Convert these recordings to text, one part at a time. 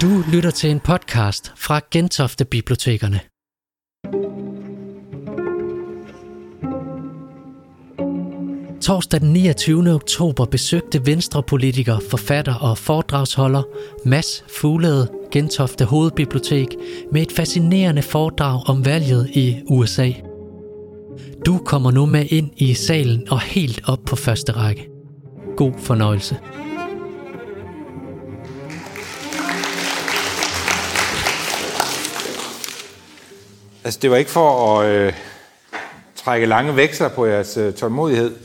Du lytter til en podcast fra Gentofte Bibliotekerne. Torsdag den 29. oktober besøgte venstrepolitiker, forfatter og foredragsholder Mads Fuglede Gentofte Hovedbibliotek med et fascinerende foredrag om valget i USA. Du kommer nu med ind i salen og helt op på første række. God fornøjelse. Altså, det var ikke for at øh, trække lange veksler på jeres øh, tålmodighed,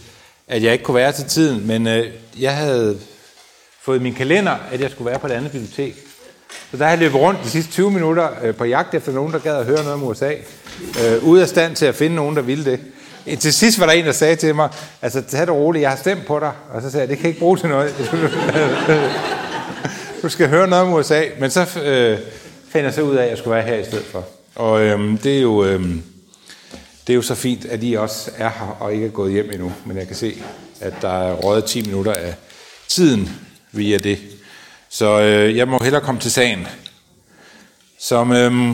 at jeg ikke kunne være til tiden, men øh, jeg havde fået i min kalender, at jeg skulle være på et andet bibliotek. Så der har jeg løbet rundt de sidste 20 minutter øh, på jagt efter nogen, der gad at høre noget om USA. Øh, ude af stand til at finde nogen, der ville det. Til sidst var der en, der sagde til mig, altså tag det roligt, jeg har stemt på dig. Og så sagde jeg, det kan ikke bruge til noget. du skal høre noget om USA. Men så øh, finder jeg så ud af, at jeg skulle være her i stedet for. Og øhm, det, er jo, øhm, det er jo så fint, at I også er her og ikke er gået hjem endnu. Men jeg kan se, at der er røget 10 minutter af tiden via det. Så øh, jeg må hellere komme til sagen. Som, øhm,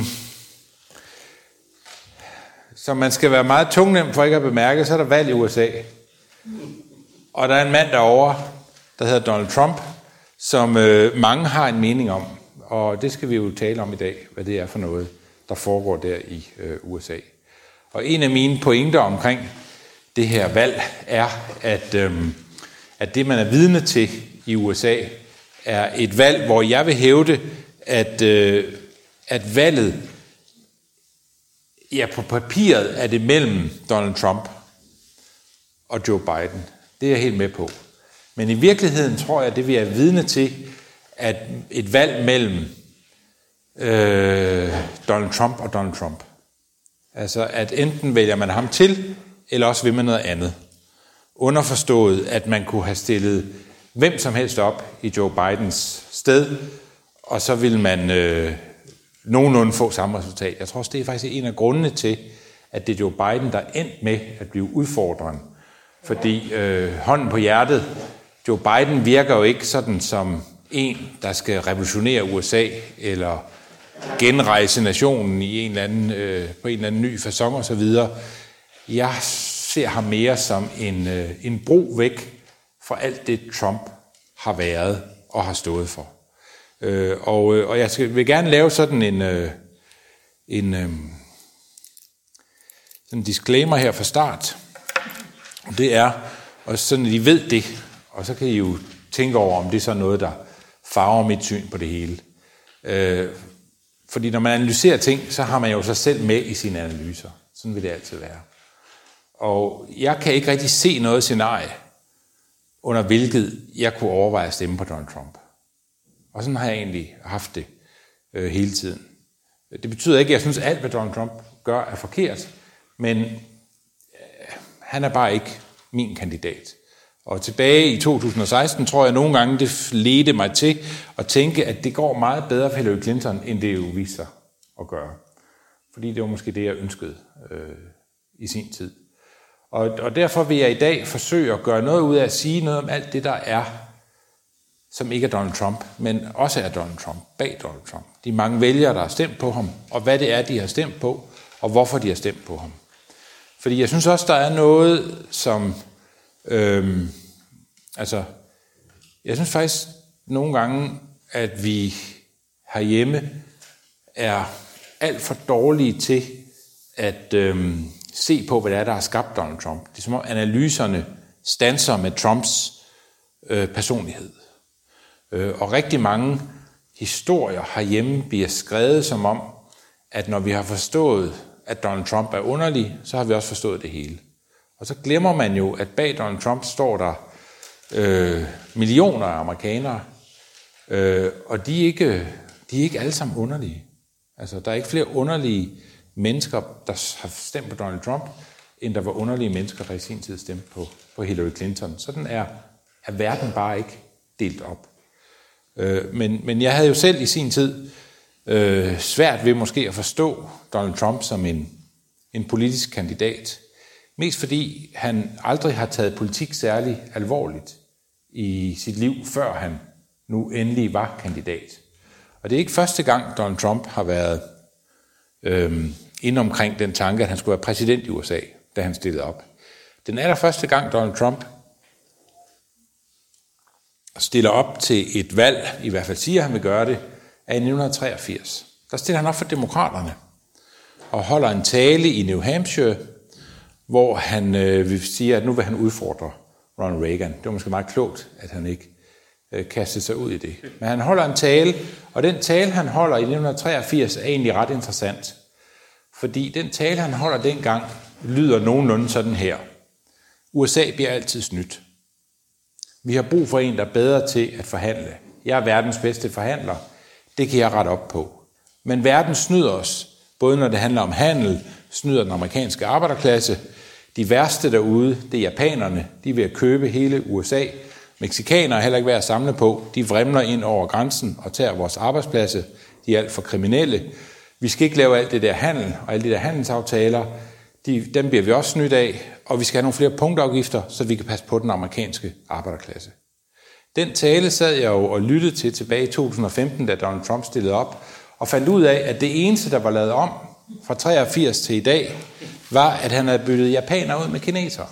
som man skal være meget tungnem for ikke at bemærke, så er der valg i USA. Og der er en mand derovre, der hedder Donald Trump, som øh, mange har en mening om. Og det skal vi jo tale om i dag, hvad det er for noget der foregår der i øh, USA. Og en af mine pointer omkring det her valg er, at, øh, at det, man er vidne til i USA, er et valg, hvor jeg vil hævde, at, øh, at valget, ja, på papiret er det mellem Donald Trump og Joe Biden. Det er jeg helt med på. Men i virkeligheden tror jeg, at det vi er vidne til, at et valg mellem øh, Donald Trump og Donald Trump. Altså, at enten vælger man ham til, eller også vil man noget andet. Underforstået, at man kunne have stillet hvem som helst op i Joe Bidens sted, og så vil man øh, nogenlunde få samme resultat. Jeg tror også, det er faktisk en af grundene til, at det er Joe Biden, der endte med at blive udfordrende. Fordi øh, hånden på hjertet, Joe Biden virker jo ikke sådan som en, der skal revolutionere USA, eller genrejse nationen i en eller anden, øh, på en eller anden ny fasong og så videre. Jeg ser ham mere som en, øh, en bro væk fra alt det, Trump har været og har stået for. Øh, og, øh, og jeg skal, vil gerne lave sådan en, øh, en øh, sådan en disclaimer her fra start. Det er, og sådan at I ved det, og så kan I jo tænke over, om det er så noget, der farver mit syn på det hele. Øh, fordi når man analyserer ting, så har man jo sig selv med i sine analyser. Sådan vil det altid være. Og jeg kan ikke rigtig se noget scenarie, under hvilket jeg kunne overveje at stemme på Donald Trump. Og sådan har jeg egentlig haft det øh, hele tiden. Det betyder ikke, at jeg synes, at alt, hvad Donald Trump gør, er forkert, men øh, han er bare ikke min kandidat. Og tilbage i 2016 tror jeg nogle gange, det ledte mig til at tænke, at det går meget bedre for Hillary Clinton, end det jo viser sig at gøre. Fordi det var måske det, jeg ønskede øh, i sin tid. Og, og derfor vil jeg i dag forsøge at gøre noget ud af at sige noget om alt det, der er, som ikke er Donald Trump, men også er Donald Trump, bag Donald Trump. De mange vælgere, der har stemt på ham, og hvad det er, de har stemt på, og hvorfor de har stemt på ham. Fordi jeg synes også, der er noget, som Øhm, altså, jeg synes faktisk nogle gange, at vi herhjemme er alt for dårlige til at øhm, se på, hvad det er, der har skabt Donald Trump. Det er som om analyserne stanser med Trumps øh, personlighed. Øh, og rigtig mange historier herhjemme bliver skrevet som om, at når vi har forstået, at Donald Trump er underlig, så har vi også forstået det hele. Og så glemmer man jo, at bag Donald Trump står der øh, millioner af amerikanere, øh, og de er, ikke, de er ikke alle sammen underlige. Altså, der er ikke flere underlige mennesker, der har stemt på Donald Trump, end der var underlige mennesker, der i sin tid stemte på, på Hillary Clinton. Sådan er, er verden bare ikke delt op. Øh, men, men jeg havde jo selv i sin tid øh, svært ved måske at forstå Donald Trump som en, en politisk kandidat. Mest fordi han aldrig har taget politik særlig alvorligt i sit liv, før han nu endelig var kandidat. Og det er ikke første gang, Donald Trump har været øhm, ind omkring den tanke, at han skulle være præsident i USA, da han stillede op. Den allerførste gang, Donald Trump stiller op til et valg, i hvert fald siger han vil gøre det, er i 1983. Der stiller han op for demokraterne og holder en tale i New Hampshire, hvor han øh, vil sige, at nu vil han udfordre Ronald Reagan. Det var måske meget klogt, at han ikke øh, kastede sig ud i det. Men han holder en tale, og den tale, han holder i 1983, er egentlig ret interessant. Fordi den tale, han holder dengang, lyder nogenlunde sådan her. USA bliver altid snydt. Vi har brug for en, der er bedre til at forhandle. Jeg er verdens bedste forhandler. Det kan jeg rette op på. Men verden snyder os, både når det handler om handel, snyder den amerikanske arbejderklasse. De værste derude, det er japanerne. De vil købe hele USA. Mexikanere er heller ikke værd at samle på. De vrimler ind over grænsen og tager vores arbejdspladser. De er alt for kriminelle. Vi skal ikke lave alt det der handel og alle de der handelsaftaler. De, dem bliver vi også snydt af, og vi skal have nogle flere punktafgifter, så vi kan passe på den amerikanske arbejderklasse. Den tale sad jeg jo og lyttede til tilbage i 2015, da Donald Trump stillede op, og fandt ud af, at det eneste, der var lavet om fra 83 til i dag, var, at han havde byttet japaner ud med kinesere.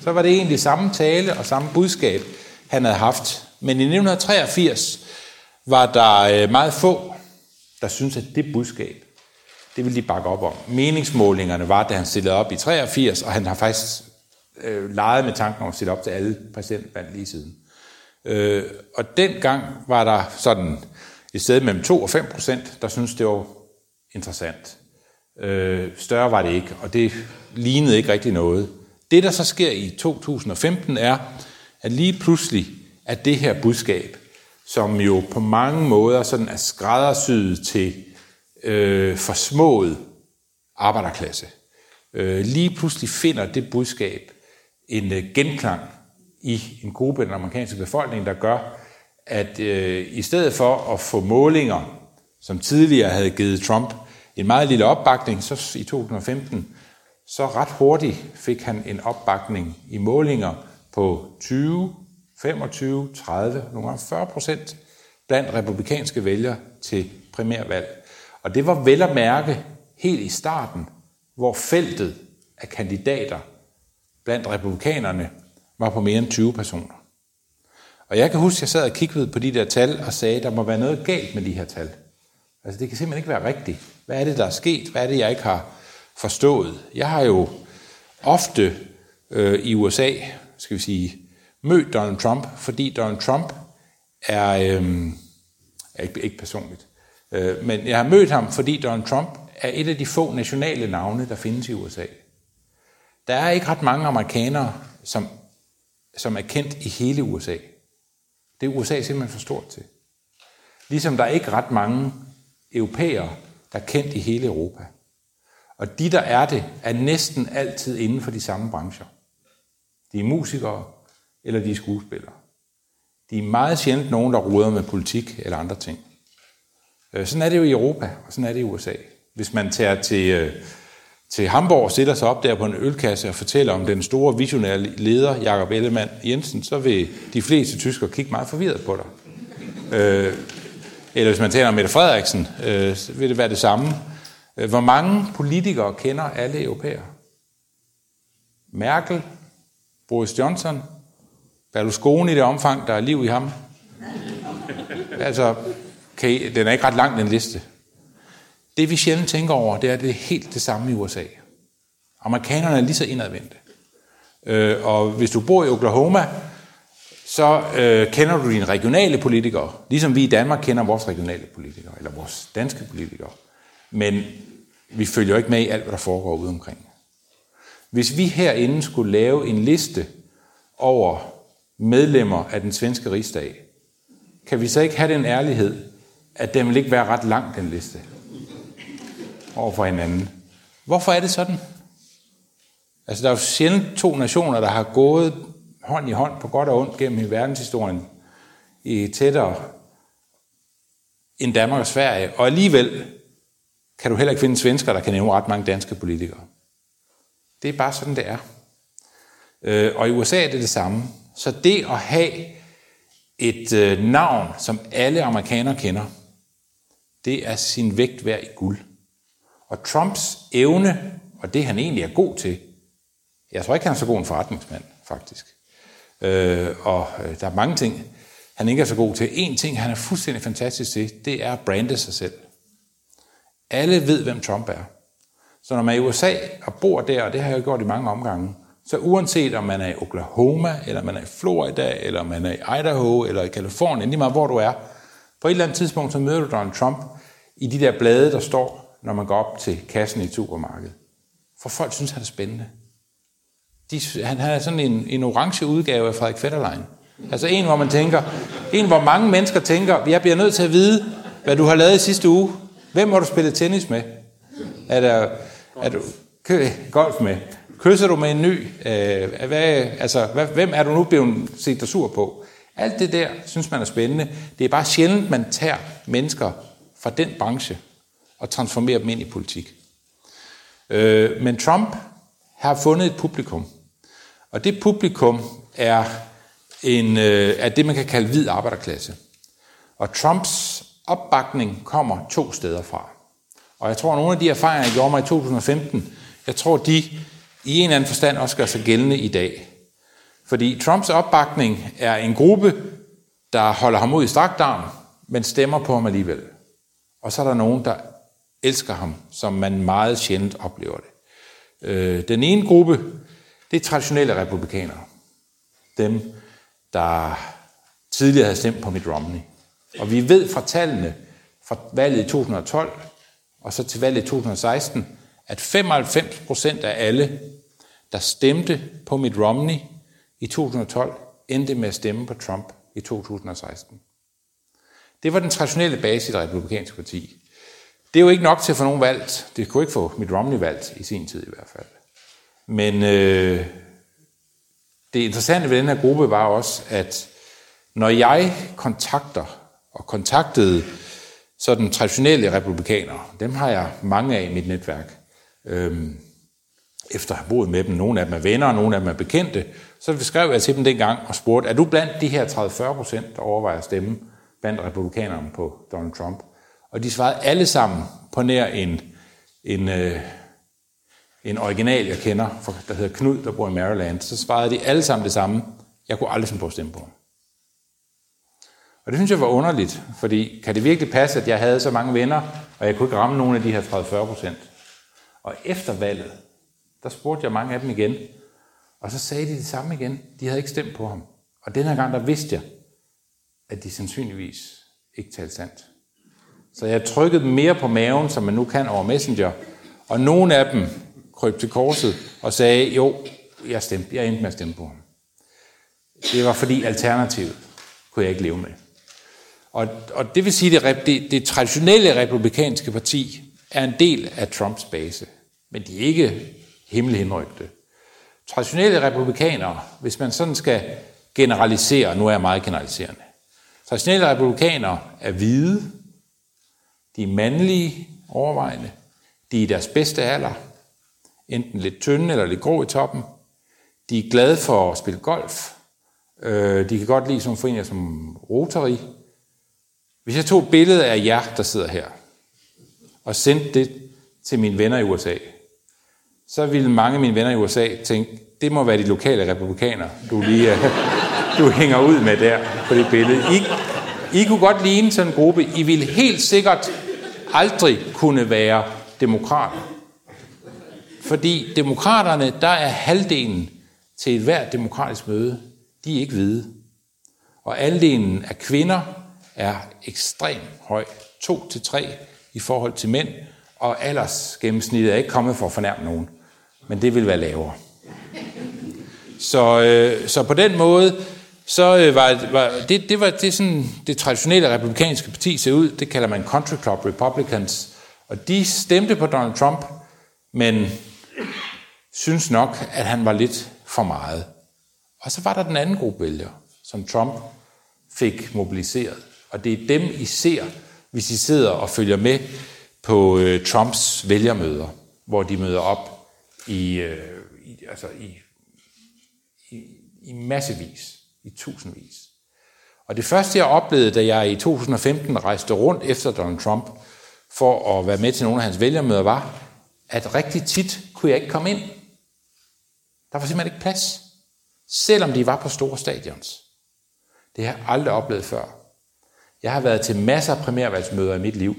Så var det egentlig samme tale og samme budskab, han havde haft. Men i 1983 var der øh, meget få, der syntes, at det budskab det ville de bakke op om. Meningsmålingerne var, da han stillede op i 83, og han har faktisk øh, leget med tanken om at stille op til alle præsidentvalg lige siden. Øh, og dengang var der sådan et sted mellem 2 og 5 procent, der synes det var interessant. Øh, større var det ikke, og det lignede ikke rigtig noget. Det, der så sker i 2015, er, at lige pludselig er det her budskab, som jo på mange måder sådan er skræddersyet til øh, forsmået arbejderklasse, øh, lige pludselig finder det budskab en øh, genklang i en gruppe af den amerikanske befolkning, der gør, at øh, i stedet for at få målinger, som tidligere havde givet Trump en meget lille opbakning, så i 2015, så ret hurtigt fik han en opbakning i målinger på 20, 25, 30, nogle gange 40 procent blandt republikanske vælgere til primærvalg. Og det var vel at mærke helt i starten, hvor feltet af kandidater blandt republikanerne var på mere end 20 personer. Og jeg kan huske, at jeg sad og kiggede på de der tal og sagde, at der må være noget galt med de her tal. Altså det kan simpelthen ikke være rigtigt. Hvad er det, der er sket? Hvad er det, jeg ikke har forstået? Jeg har jo ofte øh, i USA, skal vi sige, mødt Donald Trump, fordi Donald Trump er, øh, er ikke, ikke personligt, Øh, men jeg har mødt ham, fordi Donald Trump er et af de få nationale navne, der findes i USA. Der er ikke ret mange amerikanere, som, som er kendt i hele USA. Det er USA simpelthen for stort til. Ligesom der er ikke ret mange europæere, der er kendt i hele Europa. Og de, der er det, er næsten altid inden for de samme brancher. De er musikere, eller de er skuespillere. De er meget sjældent nogen, der ruder med politik eller andre ting. Øh, sådan er det jo i Europa, og sådan er det i USA. Hvis man tager til, øh, til Hamburg og sætter sig op der på en ølkasse og fortæller om den store visionære leder, Jakob Ellemann Jensen, så vil de fleste tyskere kigge meget forvirret på dig. Øh, eller hvis man taler om Mette Frederiksen, øh, vil det være det samme. Øh, hvor mange politikere kender alle europæer? Merkel, Boris Johnson, Berlusconi i det omfang, der er liv i ham. Altså, kan I, den er ikke ret lang, den liste. Det vi sjældent tænker over, det er, at det er helt det samme i USA. Amerikanerne er lige så indadvendte. Øh, og hvis du bor i Oklahoma, så øh, kender du dine regionale politikere, ligesom vi i Danmark kender vores regionale politikere, eller vores danske politikere. Men vi følger jo ikke med i alt, hvad der foregår ude omkring. Hvis vi herinde skulle lave en liste over medlemmer af den svenske rigsdag, kan vi så ikke have den ærlighed, at den vil ikke være ret lang, den liste, over for hinanden. Hvorfor er det sådan? Altså, der er jo sjældent to nationer, der har gået hånd i hånd på godt og ondt gennem verdenshistorien i tættere end Danmark og Sverige. Og alligevel kan du heller ikke finde svensker, der kan nævne ret mange danske politikere. Det er bare sådan, det er. Øh, og i USA er det det samme. Så det at have et øh, navn, som alle amerikanere kender, det er sin vægt værd i guld. Og Trumps evne, og det han egentlig er god til, jeg tror ikke, han er så god en forretningsmand, faktisk. Øh, og øh, der er mange ting, han ikke er så god til. En ting, han er fuldstændig fantastisk til, det er at brande sig selv. Alle ved, hvem Trump er. Så når man er i USA og bor der, og det har jeg gjort i mange omgange, så uanset om man er i Oklahoma, eller man er i Florida, eller man er i Idaho, eller i Kalifornien, lige meget hvor du er, på et eller andet tidspunkt, så møder du Donald Trump i de der blade, der står, når man går op til kassen i supermarkedet. For folk synes, han er spændende. De, han har sådan en, en orange udgave af Frederik Fetterlein. Altså en, hvor man tænker, en, hvor mange mennesker tænker, jeg bliver nødt til at vide, hvad du har lavet i sidste uge. Hvem har du spillet tennis med? Er, der, er du kø, golf med? Kysser du med en ny? Øh, hvad, altså, hvad, hvem er du nu blevet set dig sur på? Alt det der, synes man er spændende. Det er bare sjældent, man tager mennesker fra den branche og transformerer dem ind i politik. Øh, men Trump har fundet et publikum. Og det publikum er, en, øh, er det, man kan kalde hvid arbejderklasse. Og Trumps opbakning kommer to steder fra. Og jeg tror, at nogle af de erfaringer, jeg gjorde mig i 2015, jeg tror, de i en eller anden forstand også gør sig gældende i dag. Fordi Trumps opbakning er en gruppe, der holder ham ud i strakt arm, men stemmer på ham alligevel. Og så er der nogen, der elsker ham, som man meget sjældent oplever det. Øh, den ene gruppe, det er traditionelle republikanere. Dem, der tidligere havde stemt på Mitt Romney. Og vi ved fra tallene fra valget i 2012 og så til valget i 2016, at 95 procent af alle, der stemte på Mitt Romney i 2012, endte med at stemme på Trump i 2016. Det var den traditionelle base i det republikanske parti. Det er jo ikke nok til at få nogen valgt. Det kunne ikke få Mitt Romney valgt i sin tid i hvert fald. Men øh, det interessante ved den her gruppe var også, at når jeg kontakter og kontaktede sådan traditionelle republikanere, dem har jeg mange af i mit netværk, øh, efter at have boet med dem. Nogle af dem er venner, nogle af dem er bekendte. Så skrev jeg til dem dengang og spurgte, er du blandt de her 30-40 procent, der overvejer at stemme blandt republikanerne på Donald Trump? Og de svarede alle sammen på nær en, en, øh, en original, jeg kender, der hedder Knud, der bor i Maryland. Så svarede de alle sammen det samme. Jeg kunne aldrig finde på at stemme på ham. Og det synes jeg var underligt, fordi kan det virkelig passe, at jeg havde så mange venner, og jeg kunne ikke ramme nogen af de her 30-40 procent? Og efter valget, der spurgte jeg mange af dem igen, og så sagde de det samme igen. De havde ikke stemt på ham. Og den her gang, der vidste jeg, at de sandsynligvis ikke talte sandt. Så jeg trykkede dem mere på maven, som man nu kan over Messenger, og nogle af dem kryb til korset og sagde, jo, jeg, stemte, jeg endte med at stemme på ham. Det var fordi alternativet kunne jeg ikke leve med. Og, og det vil sige, at det, det, det traditionelle republikanske parti er en del af Trumps base, men de er ikke himmelhenrygte. Traditionelle republikanere, hvis man sådan skal generalisere, nu er jeg meget generaliserende, traditionelle republikanere er hvide, de er mandlige overvejende, de er i deres bedste alder, enten lidt tynde eller lidt grå i toppen, de er glade for at spille golf, øh, de kan godt lide sådan foreninger som Rotary, hvis jeg tog et billede af jer, der sidder her, og sendte det til mine venner i USA, så ville mange af mine venner i USA tænke, det må være de lokale republikanere, du lige øh, du hænger ud med der på det billede. I, I kunne godt ligne sådan en gruppe. I ville helt sikkert aldrig kunne være demokrater. Fordi demokraterne, der er halvdelen til et hvert demokratisk møde, de er ikke hvide. Og andelen af kvinder er ekstremt høj, 2 til 3 i forhold til mænd, og aldersgennemsnittet er ikke kommet for at fornærme nogen, men det vil være lavere. Så, øh, så på den måde, så øh, var, var det, det var det, sådan, det traditionelle republikanske parti ser ud, det kalder man Country Club Republicans, og de stemte på Donald Trump, men synes nok, at han var lidt for meget. Og så var der den anden gruppe vælgere, som Trump fik mobiliseret. Og det er dem, I ser, hvis I sidder og følger med på øh, Trumps vælgermøder, hvor de møder op i, øh, i, altså i, i, i massevis, i tusindvis. Og det første, jeg oplevede, da jeg i 2015 rejste rundt efter Donald Trump, for at være med til nogle af hans vælgermøder, var, at rigtig tit kunne jeg ikke komme ind. Der var simpelthen ikke plads. Selvom de var på store stadions. Det har jeg aldrig oplevet før. Jeg har været til masser af primærvalgsmøder i mit liv.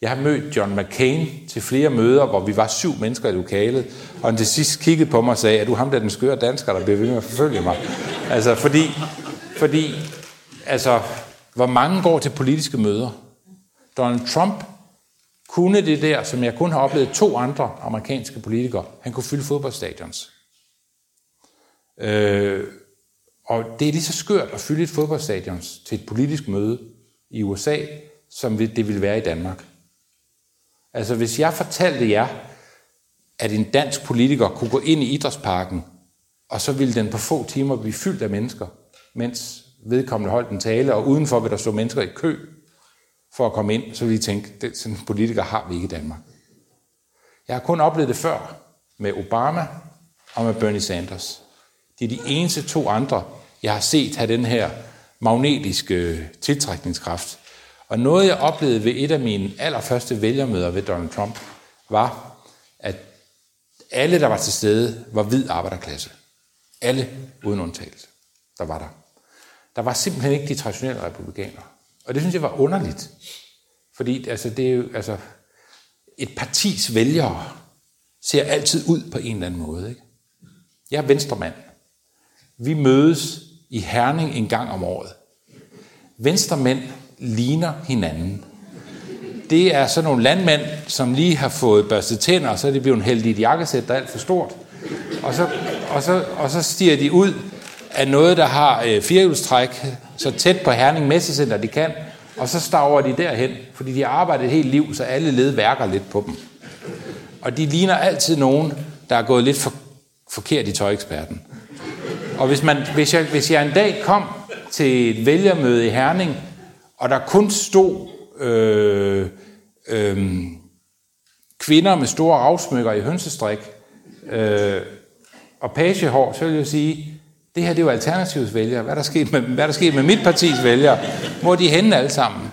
Jeg har mødt John McCain til flere møder, hvor vi var syv mennesker i lokalet, og han til sidst kiggede på mig og sagde, er du ham der den skøre dansker, der bliver ved med at forfølge mig? Altså, fordi, fordi altså, hvor mange går til politiske møder? Donald Trump kunne det der, som jeg kun har oplevet to andre amerikanske politikere. Han kunne fylde fodboldstadions. Øh, og det er lige så skørt at fylde et fodboldstadion til et politisk møde i USA, som det ville være i Danmark. Altså hvis jeg fortalte jer, at en dansk politiker kunne gå ind i idrætsparken, og så ville den på få timer blive fyldt af mennesker, mens vedkommende holdt en tale, og udenfor vil der stå mennesker i kø for at komme ind, så ville de tænke, at sådan en politiker har vi ikke i Danmark. Jeg har kun oplevet det før med Obama og med Bernie Sanders. Det er de eneste to andre, jeg har set have den her magnetiske øh, tiltrækningskraft. Og noget, jeg oplevede ved et af mine allerførste vælgermøder ved Donald Trump, var, at alle, der var til stede, var hvid arbejderklasse. Alle uden undtagelse, der var der. Der var simpelthen ikke de traditionelle republikanere. Og det synes jeg var underligt. Fordi altså, det er jo, altså, et partis vælgere ser altid ud på en eller anden måde. Ikke? Jeg er venstremand. Vi mødes i Herning en gang om året. Venstremænd ligner hinanden. Det er sådan nogle landmænd, som lige har fået børstet tænder, og så er de blevet hældt i et jakkesæt, der er alt for stort. Og så, og så, og så stiger de ud af noget, der har øh, firehjulstræk, så tæt på Herning Messecenter de kan, og så staver de derhen, fordi de har arbejdet et helt liv, så alle led værker lidt på dem. Og de ligner altid nogen, der er gået lidt for, forkert i tøjeksperten. Og hvis, man, hvis, jeg, hvis jeg en dag kom til et vælgermøde i Herning, og der kun stod øh, øh, kvinder med store afsmykker i hønsestrik øh, og pagehår, så vil jeg sige, det her det er jo Alternativets vælgere. Hvad er der sket med, hvad er der sket med mit partis vælgere? Hvor er de henne alle sammen?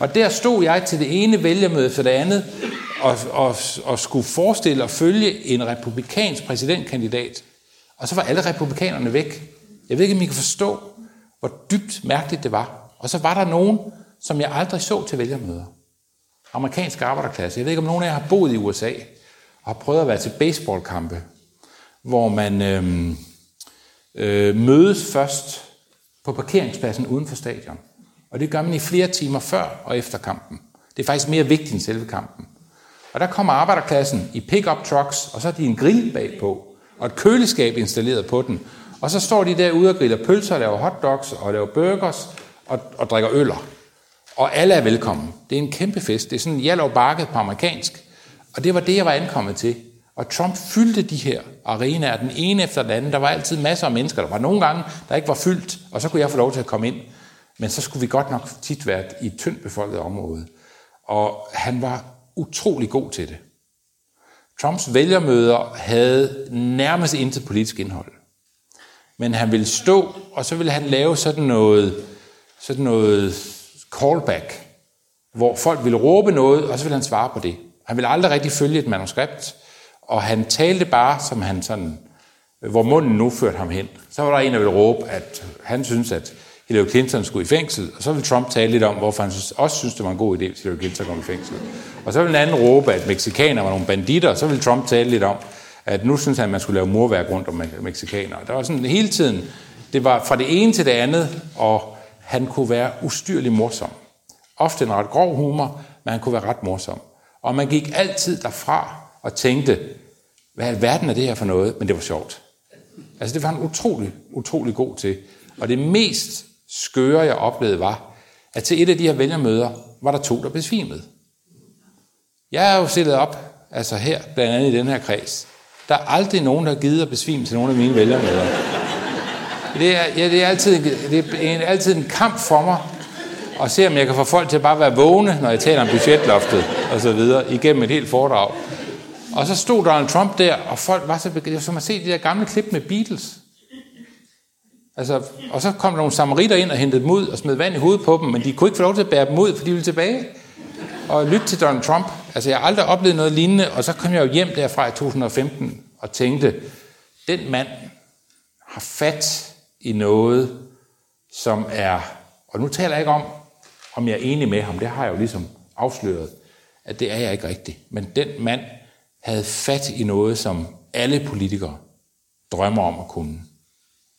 Og der stod jeg til det ene vælgermøde for det andet, og, og, og skulle forestille og følge en republikansk præsidentkandidat. Og så var alle republikanerne væk. Jeg ved ikke, om I kan forstå, hvor dybt mærkeligt det var. Og så var der nogen, som jeg aldrig så til vælgermøder. Amerikansk arbejderklasse. Jeg ved ikke, om nogen af jer har boet i USA og har prøvet at være til baseballkampe, hvor man øh, øh, mødes først på parkeringspladsen uden for stadion. Og det gør man i flere timer før og efter kampen. Det er faktisk mere vigtigt end selve kampen. Og der kommer arbejderklassen i pickup trucks, og så har de en grill bagpå, og et køleskab installeret på den. Og så står de derude og griller pølser, laver hotdogs og laver burgers og, og drikker øller. Og alle er velkommen. Det er en kæmpe fest. Det er sådan en Yellow på amerikansk. Og det var det, jeg var ankommet til. Og Trump fyldte de her arenaer, den ene efter den anden. Der var altid masser af mennesker. Der var nogle gange, der ikke var fyldt, og så kunne jeg få lov til at komme ind. Men så skulle vi godt nok tit være i et tyndt befolket område. Og han var utrolig god til det. Trumps vælgermøder havde nærmest intet politisk indhold. Men han ville stå, og så ville han lave sådan noget, sådan noget callback, hvor folk ville råbe noget, og så ville han svare på det. Han ville aldrig rigtig følge et manuskript, og han talte bare, som han sådan, hvor munden nu førte ham hen. Så var der en, der ville råbe, at han synes, at Hillary Clinton skulle i fængsel, og så ville Trump tale lidt om, hvorfor han også synes, det var en god idé, hvis Hillary Clinton kom i fængsel. Og så ville en anden råbe, at mexikanere var nogle banditter, og så ville Trump tale lidt om, at nu synes han, at man skulle lave murværk rundt om mexikanere. Der var sådan hele tiden, det var fra det ene til det andet, og han kunne være ustyrlig morsom. Ofte en ret grov humor, men han kunne være ret morsom. Og man gik altid derfra og tænkte, hvad i verden er det her for noget? Men det var sjovt. Altså det var han utrolig, utrolig god til. Og det mest skøre, jeg oplevede, var, at til et af de her vælgermøder, var der to, der besvimede. Jeg er jo stillet op, altså her, blandt andet i den her kreds. Der er aldrig nogen, der har givet at besvime til nogle af mine vælgermøder. Det er, ja, det er, altid, det er altid en kamp for mig at se, om jeg kan få folk til at bare være vågne, når jeg taler om budgetloftet og så videre, igennem et helt foredrag. Og så stod Donald Trump der, og folk var så begyndt, som at se de der gamle klip med Beatles. Altså, og så kom der nogle samaritter ind og hentede dem ud og smed vand i hovedet på dem, men de kunne ikke få lov til at bære dem ud, for de ville tilbage og lytte til Donald Trump. Altså, jeg har aldrig oplevet noget lignende, og så kom jeg jo hjem derfra i 2015 og tænkte, den mand har fat i noget, som er, og nu taler jeg ikke om, om jeg er enig med ham, det har jeg jo ligesom afsløret, at det er jeg ikke rigtigt. Men den mand havde fat i noget, som alle politikere drømmer om at kunne.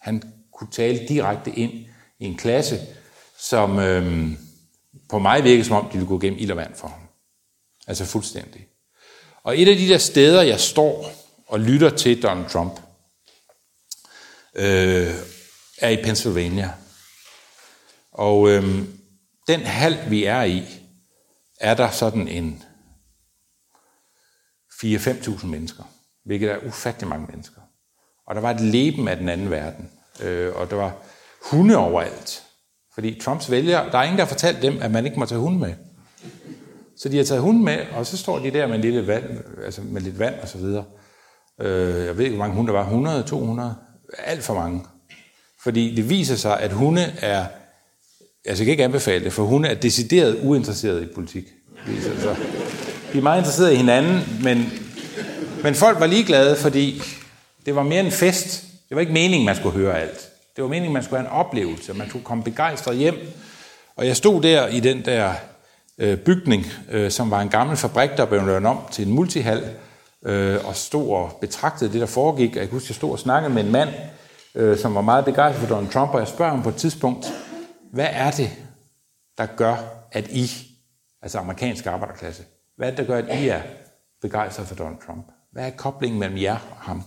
Han kunne tale direkte ind i en klasse, som øhm, på mig virkede som om, de ville gå gennem ild og vand for ham. Altså fuldstændig. Og et af de der steder, jeg står og lytter til Donald Trump, øh, er i Pennsylvania. Og øh, den hal, vi er i, er der sådan en 4-5.000 mennesker, hvilket er ufattelig mange mennesker. Og der var et leben af den anden verden, øh, og der var hunde overalt. Fordi Trumps vælgere, der er ingen, der har fortalt dem, at man ikke må tage hunde med. Så de har taget hunden med, og så står de der med, en lille vand, altså med lidt vand og så videre. Øh, jeg ved ikke, hvor mange hunde der var. 100, 200? Alt for mange. Fordi det viser sig, at hunde er... Altså, jeg kan ikke anbefale det, for hunde er decideret uinteresseret i politik. Viser sig. Vi er meget interesserede i hinanden, men, men folk var ligeglade, fordi det var mere en fest. Det var ikke meningen, man skulle høre alt. Det var meningen, man skulle have en oplevelse, man skulle komme begejstret hjem. Og jeg stod der i den der øh, bygning, øh, som var en gammel fabrik, der blev lavet om til en multihal, øh, og stod og betragtede det, der foregik. Jeg kan huske, jeg stod og snakkede med en mand, øh, som var meget begejstret for Donald Trump, og jeg spørger ham på et tidspunkt, hvad er det, der gør, at I, altså amerikansk arbejderklasse, hvad er det, der gør, at I er begejstret for Donald Trump? Hvad er koblingen mellem jer og ham?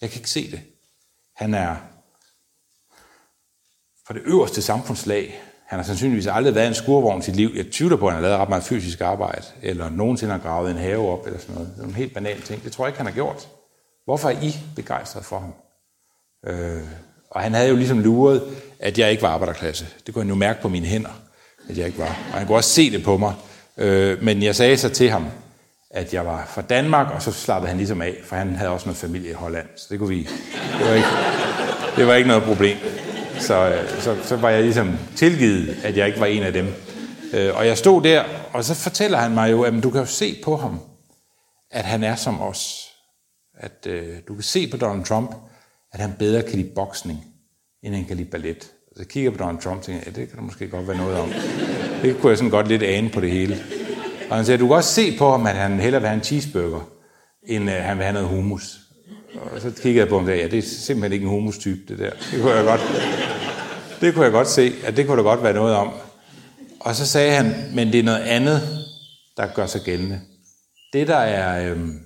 Jeg kan ikke se det. Han er fra det øverste samfundslag. Han har sandsynligvis aldrig været en skurvogn i sit liv. Jeg tvivler på, at han har lavet ret meget fysisk arbejde, eller nogensinde har gravet en have op, eller sådan noget. Det er nogle helt banale ting. Det tror jeg ikke, han har gjort. Hvorfor er I begejstret for ham? Øh, og han havde jo ligesom luret, at jeg ikke var arbejderklasse. Det kunne han jo mærke på mine hænder, at jeg ikke var. Og han kunne også se det på mig. Øh, men jeg sagde så til ham, at jeg var fra Danmark, og så slappede han ligesom af, for han havde også noget familie i Holland. Så det kunne vi... Det var ikke, det var ikke noget problem. Så, øh, så, så var jeg ligesom tilgivet, at jeg ikke var en af dem. Øh, og jeg stod der, og så fortæller han mig jo, at du kan jo se på ham, at han er som os. At øh, du kan se på Donald Trump, at han bedre kan lide boksning, end han kan lide ballet. Så kigger på Donald Trump og tænker, ja, det kan der måske godt være noget om. Det kunne jeg sådan godt lidt ane på det hele. Og han siger, du kan også se på ham, at han hellere vil have en cheeseburger, end uh, han vil have noget hummus. Og så kiggede jeg på ham der, ja, det er simpelthen ikke en hummus-type, det der. Det kunne jeg godt, det kunne jeg godt se, at det kunne der godt være noget om. Og så sagde han, men det er noget andet, der gør sig gældende. Det, der er, øhm,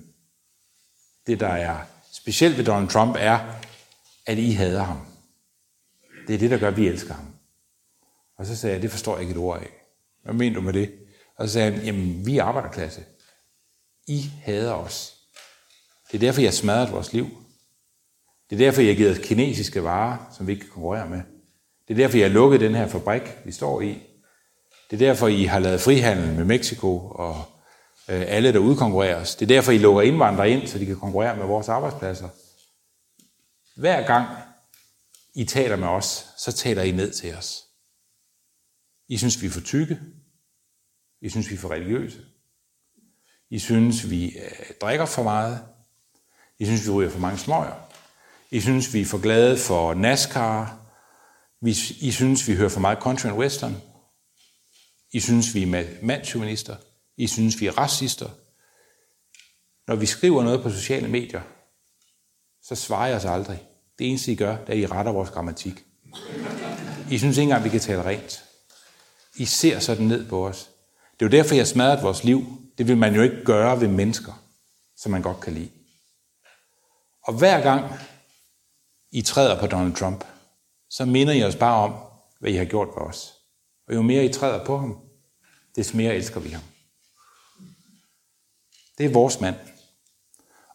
det, der er specielt ved Donald Trump, er, at I hader ham. Det er det, der gør, at vi elsker ham. Og så sagde jeg, det forstår jeg ikke et ord af. Hvad mener du med det? Og så sagde han, jamen, vi er arbejderklasse. I hader os. Det er derfor, jeg har smadret vores liv. Det er derfor, jeg har givet kinesiske varer, som vi ikke kan konkurrere med. Det er derfor, jeg har lukket den her fabrik, vi står i. Det er derfor, I har lavet frihandel med Mexico og øh, alle, der udkonkurrerer os. Det er derfor, I lukker indvandrere ind, så de kan konkurrere med vores arbejdspladser. Hver gang i taler med os, så taler I ned til os. I synes, vi er for tykke. I synes, vi er for religiøse. I synes, vi øh, drikker for meget. I synes, vi ryger for mange smøger. I synes, vi er for glade for NASCAR. I synes, vi hører for meget country and western. I synes, vi er mandsjuvenister. I synes, vi er racister. Når vi skriver noget på sociale medier, så svarer jeg os aldrig. Det eneste, I gør, det er, at I retter vores grammatik. I synes ikke engang, vi kan tale rent. I ser sådan ned på os. Det er jo derfor, jeg smadret vores liv. Det vil man jo ikke gøre ved mennesker, som man godt kan lide. Og hver gang I træder på Donald Trump, så minder I os bare om, hvad I har gjort for os. Og jo mere I træder på ham, des mere elsker vi ham. Det er vores mand.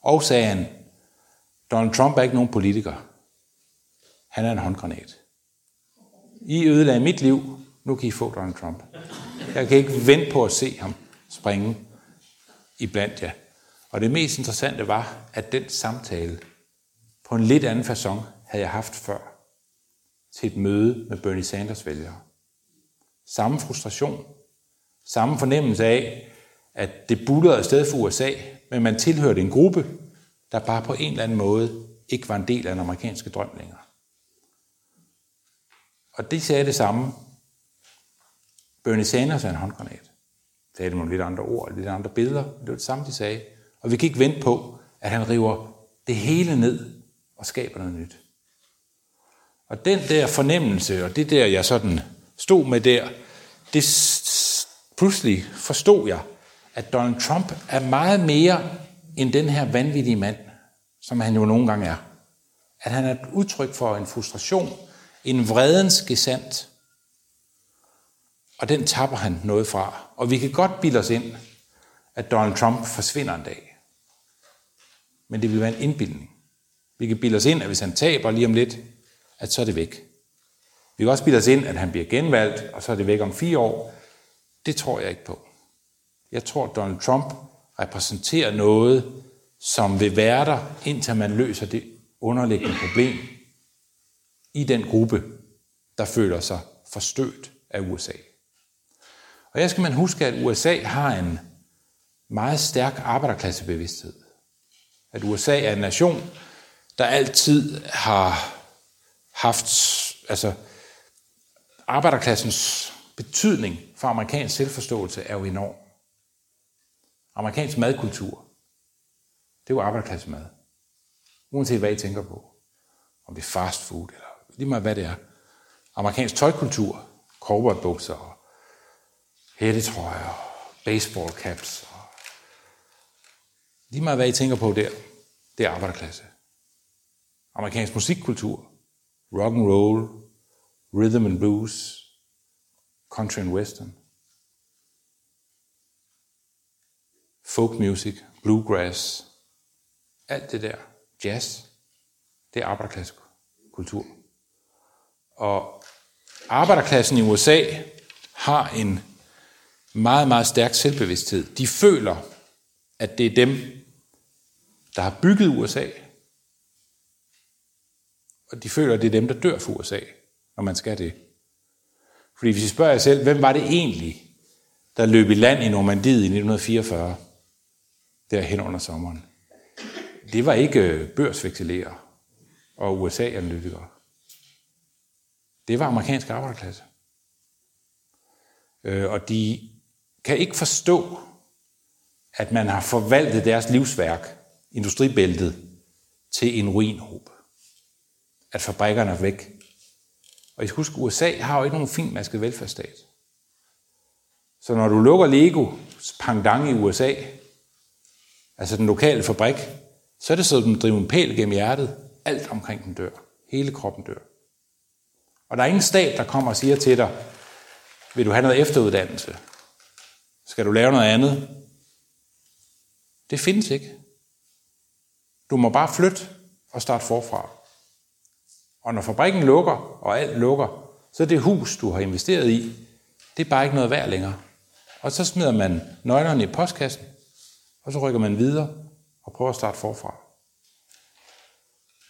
Og sagde han, Donald Trump er ikke nogen politiker. Han er en håndgranat. I ødelagde mit liv, nu kan I få Donald Trump. Jeg kan ikke vente på at se ham springe i blandt jer. Og det mest interessante var, at den samtale på en lidt anden façon havde jeg haft før. til et møde med Bernie Sanders vælgere. Samme frustration, samme fornemmelse af, at det bullerede afsted for USA, men man tilhørte en gruppe, der bare på en eller anden måde ikke var en del af den amerikanske drøm længere. Og det sagde det samme. Bernie Sanders er en håndgranat. Sagde det med lidt andre ord, lidt andre billeder. Det var det samme, de sagde. Og vi kan ikke vente på, at han river det hele ned og skaber noget nyt. Og den der fornemmelse, og det der, jeg sådan stod med der, det pludselig forstod jeg, at Donald Trump er meget mere end den her vanvittige mand, som han jo nogle gange er. At han er et udtryk for en frustration, en vredens gesandt, og den tapper han noget fra. Og vi kan godt bilde os ind, at Donald Trump forsvinder en dag. Men det vil være en indbildning. Vi kan bilde os ind, at hvis han taber lige om lidt, at så er det væk. Vi kan også bilde os ind, at han bliver genvalgt, og så er det væk om fire år. Det tror jeg ikke på. Jeg tror, at Donald Trump repræsenterer noget, som vil være der, indtil man løser det underliggende problem i den gruppe, der føler sig forstødt af USA. Og jeg skal man huske, at USA har en meget stærk arbejderklassebevidsthed. At USA er en nation, der altid har haft, altså arbejderklassens betydning for amerikansk selvforståelse er jo enorm. Amerikansk madkultur, det er jo arbejderklassemad. Uanset hvad I tænker på. Om det er fast food, eller lige meget hvad det er. Amerikansk tøjkultur, cowboybukser, og hættetrøjer, baseball caps, og lige meget hvad I tænker på der, det er arbejderklasse. Amerikansk musikkultur, rock and roll, rhythm and blues, country and western, folk music, bluegrass, alt det der, jazz, det er arbejderklassekultur. Og arbejderklassen i USA har en meget, meget stærk selvbevidsthed. De føler, at det er dem, der har bygget USA. Og de føler, at det er dem, der dør for USA, når man skal det. Fordi hvis I spørger jer selv, hvem var det egentlig, der løb i land i Normandiet i 1944, der hen under sommeren? Det var ikke øh, børsvekselere og USA-analytikere. Det var amerikansk arbejderklasse. Øh, og de kan ikke forstå, at man har forvaltet deres livsværk, industribæltet, til en ruinhob. At fabrikkerne er væk. Og I skal huske, USA har jo ikke nogen finmasket velfærdsstat. Så når du lukker Legos pangdang i USA, altså den lokale fabrik, så er det sådan, at den driver en pæl gennem hjertet. Alt omkring den dør. Hele kroppen dør. Og der er ingen stat, der kommer og siger til dig, vil du have noget efteruddannelse? Skal du lave noget andet? Det findes ikke. Du må bare flytte og starte forfra. Og når fabrikken lukker, og alt lukker, så er det hus, du har investeret i, det er bare ikke noget værd længere. Og så smider man nøglerne i postkassen, og så rykker man videre og prøver at starte forfra.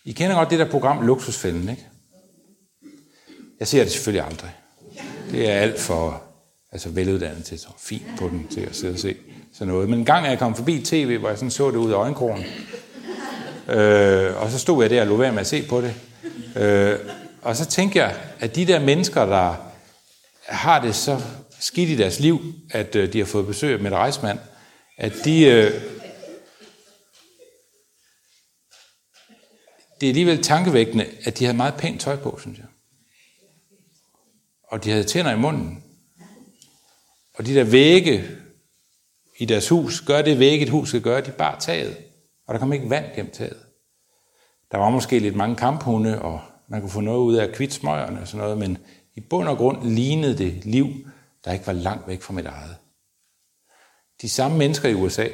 I kender godt det der program Luksusfælden, ikke? Jeg ser det selvfølgelig aldrig. Det er alt for altså veluddannet til, så fint på den til at sidde og se sådan noget. Men en gang er jeg kommet forbi tv, hvor jeg sådan så det ud af øjenkrogen. Øh, og så stod jeg der og lå være med at se på det. Øh, og så tænker jeg, at de der mennesker, der har det så skidt i deres liv, at øh, de har fået besøg af Mette Reismand, at de... Øh, det er alligevel tankevækkende, at de havde meget pænt tøj på, synes jeg. Og de havde tænder i munden. Og de der vægge i deres hus, gør det vægge et hus skal gøre, de bare taget. Og der kom ikke vand gennem taget. Der var måske lidt mange kamphunde, og man kunne få noget ud af kvitsmøgerne og sådan noget, men i bund og grund lignede det liv, der ikke var langt væk fra mit eget. De samme mennesker i USA,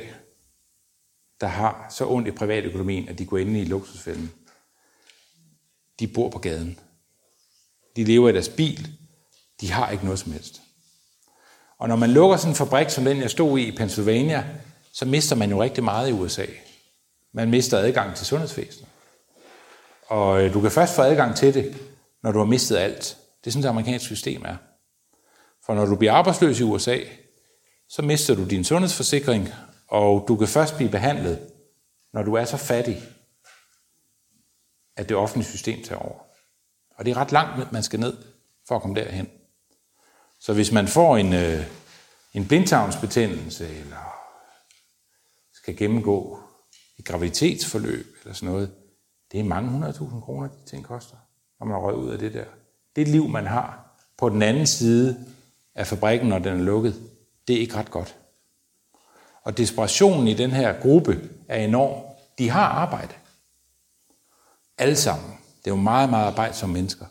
der har så ondt i privatøkonomien, at de går ind i luksusfælden, de bor på gaden. De lever i deres bil. De har ikke noget som helst. Og når man lukker sådan en fabrik som den, jeg stod i i Pennsylvania, så mister man jo rigtig meget i USA. Man mister adgang til sundhedsvæsenet. Og øh, du kan først få adgang til det, når du har mistet alt. Det er sådan, det amerikanske system er. For når du bliver arbejdsløs i USA, så mister du din sundhedsforsikring, og du kan først blive behandlet, når du er så fattig, at det offentlige system tager over. Og det er ret langt, man skal ned for at komme derhen. Så hvis man får en, øh, en blindtarmsbetændelse, eller skal gennemgå et graviditetsforløb, eller sådan noget, det er mange hundredtusind kroner, de ting koster, når man røg ud af det der. Det liv, man har på den anden side af fabrikken, når den er lukket, det er ikke ret godt. Og desperationen i den her gruppe er enorm. De har arbejde. Alle sammen. Det er jo meget, meget arbejde som mennesker.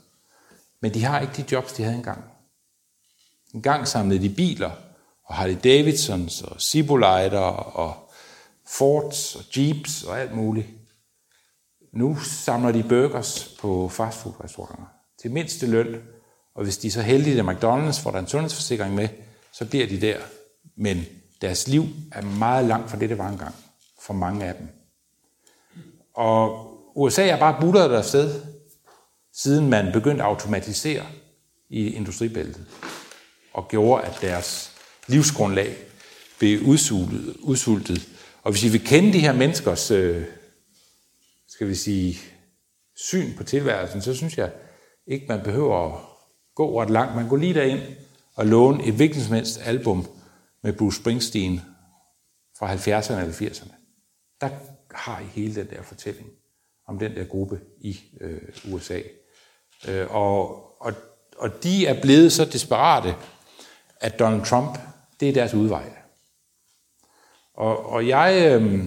Men de har ikke de jobs, de havde engang. En gang samlede de biler, og Harley Davidsons, og Ciboliter, og Fords, og Jeeps, og alt muligt. Nu samler de burgers på fastfoodrestauranter til mindste løn, og hvis de er så heldige, at McDonald's får der en sundhedsforsikring med, så bliver de der. Men deres liv er meget langt fra det, det var engang, for mange af dem. Og USA er bare buttet der sted, siden man begyndte at automatisere i industribæltet, og gjorde, at deres livsgrundlag blev udsultet. udsultet. Og hvis I vil kende de her menneskers, øh, skal vi sige, syn på tilværelsen, så synes jeg ikke, man behøver at gå ret langt. Man går lige derind og låne et hvilket som helst album med Bruce Springsteen fra 70'erne eller 80'erne. Der har I hele den der fortælling om den der gruppe i øh, USA. Øh, og, og, og de er blevet så desperate, at Donald Trump, det er deres udvej. Og, og jeg øh,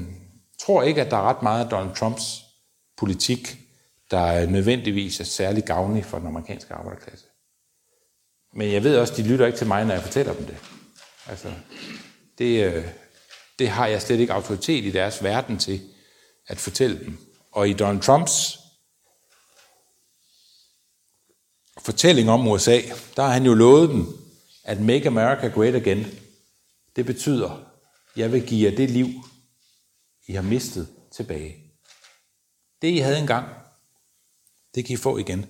tror ikke, at der er ret meget af Donald Trumps politik, der nødvendigvis er særlig gavnlig for den amerikanske arbejderklasse. Men jeg ved også, de lytter ikke til mig, når jeg fortæller dem det. Altså, det, øh, det har jeg slet ikke autoritet i deres verden til at fortælle dem. Og i Donald Trumps fortælling om USA, der har han jo lovet dem, at make America great again. Det betyder, jeg vil give jer det liv, I har mistet tilbage. Det, I havde engang, det kan I få igen,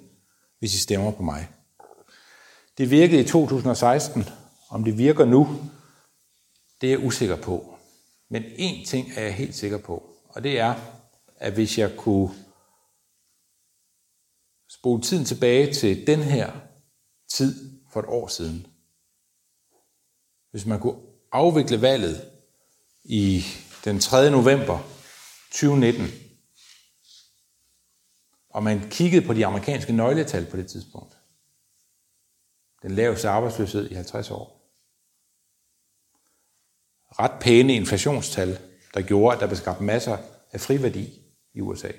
hvis I stemmer på mig. Det virkede i 2016. Om det virker nu, det er jeg usikker på. Men én ting er jeg helt sikker på, og det er, at hvis jeg kunne spole tiden tilbage til den her tid for et år siden, hvis man kunne afvikle valget i den 3. november 2019, og man kiggede på de amerikanske nøgletal på det tidspunkt, den laveste arbejdsløshed i 50 år. Ret pæne inflationstal, der gjorde, at der blev skabt masser af friværdi i USA.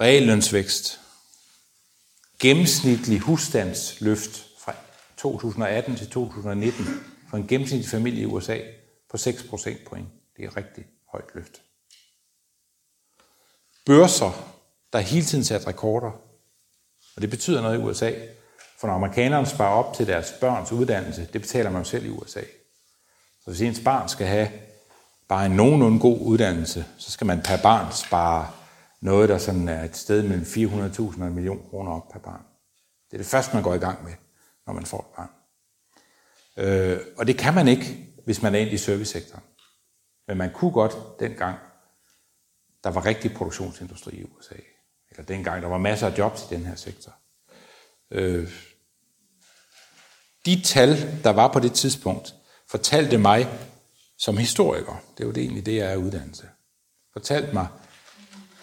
Reallønsvækst. Gennemsnitlig husstandsløft fra 2018 til 2019 for en gennemsnitlig familie i USA på 6 procentpoint. Det er rigtig højt løft. Børser, der hele tiden sat rekorder. Og det betyder noget i USA, for når amerikanerne sparer op til deres børns uddannelse, det betaler man jo selv i USA. Så hvis ens barn skal have bare en nogenlunde god uddannelse, så skal man per barn spare noget, der sådan er et sted mellem 400.000 og en million kroner op per barn. Det er det første, man går i gang med, når man får et barn. Øh, og det kan man ikke, hvis man er ind i servicesektoren. Men man kunne godt dengang, der var rigtig produktionsindustri i USA. Eller dengang, der var masser af jobs i den her sektor. Øh, de tal, der var på det tidspunkt, fortalte mig som historiker, det var det egentlig det, jeg er uddannelse, fortalte mig,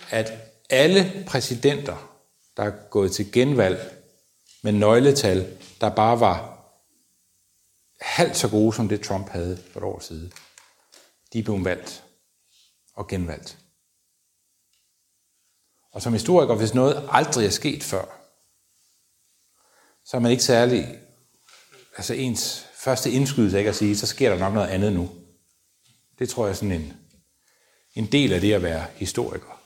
at alle præsidenter, der er gået til genvalg med nøgletal, der bare var halvt så gode som det Trump havde for et år siden, de blev valgt og genvalgt. Og som historiker, hvis noget aldrig er sket før, så er man ikke særlig, altså ens første indskydelse ikke at sige, så sker der nok noget andet nu. Det tror jeg er sådan en, en del af det at være historiker.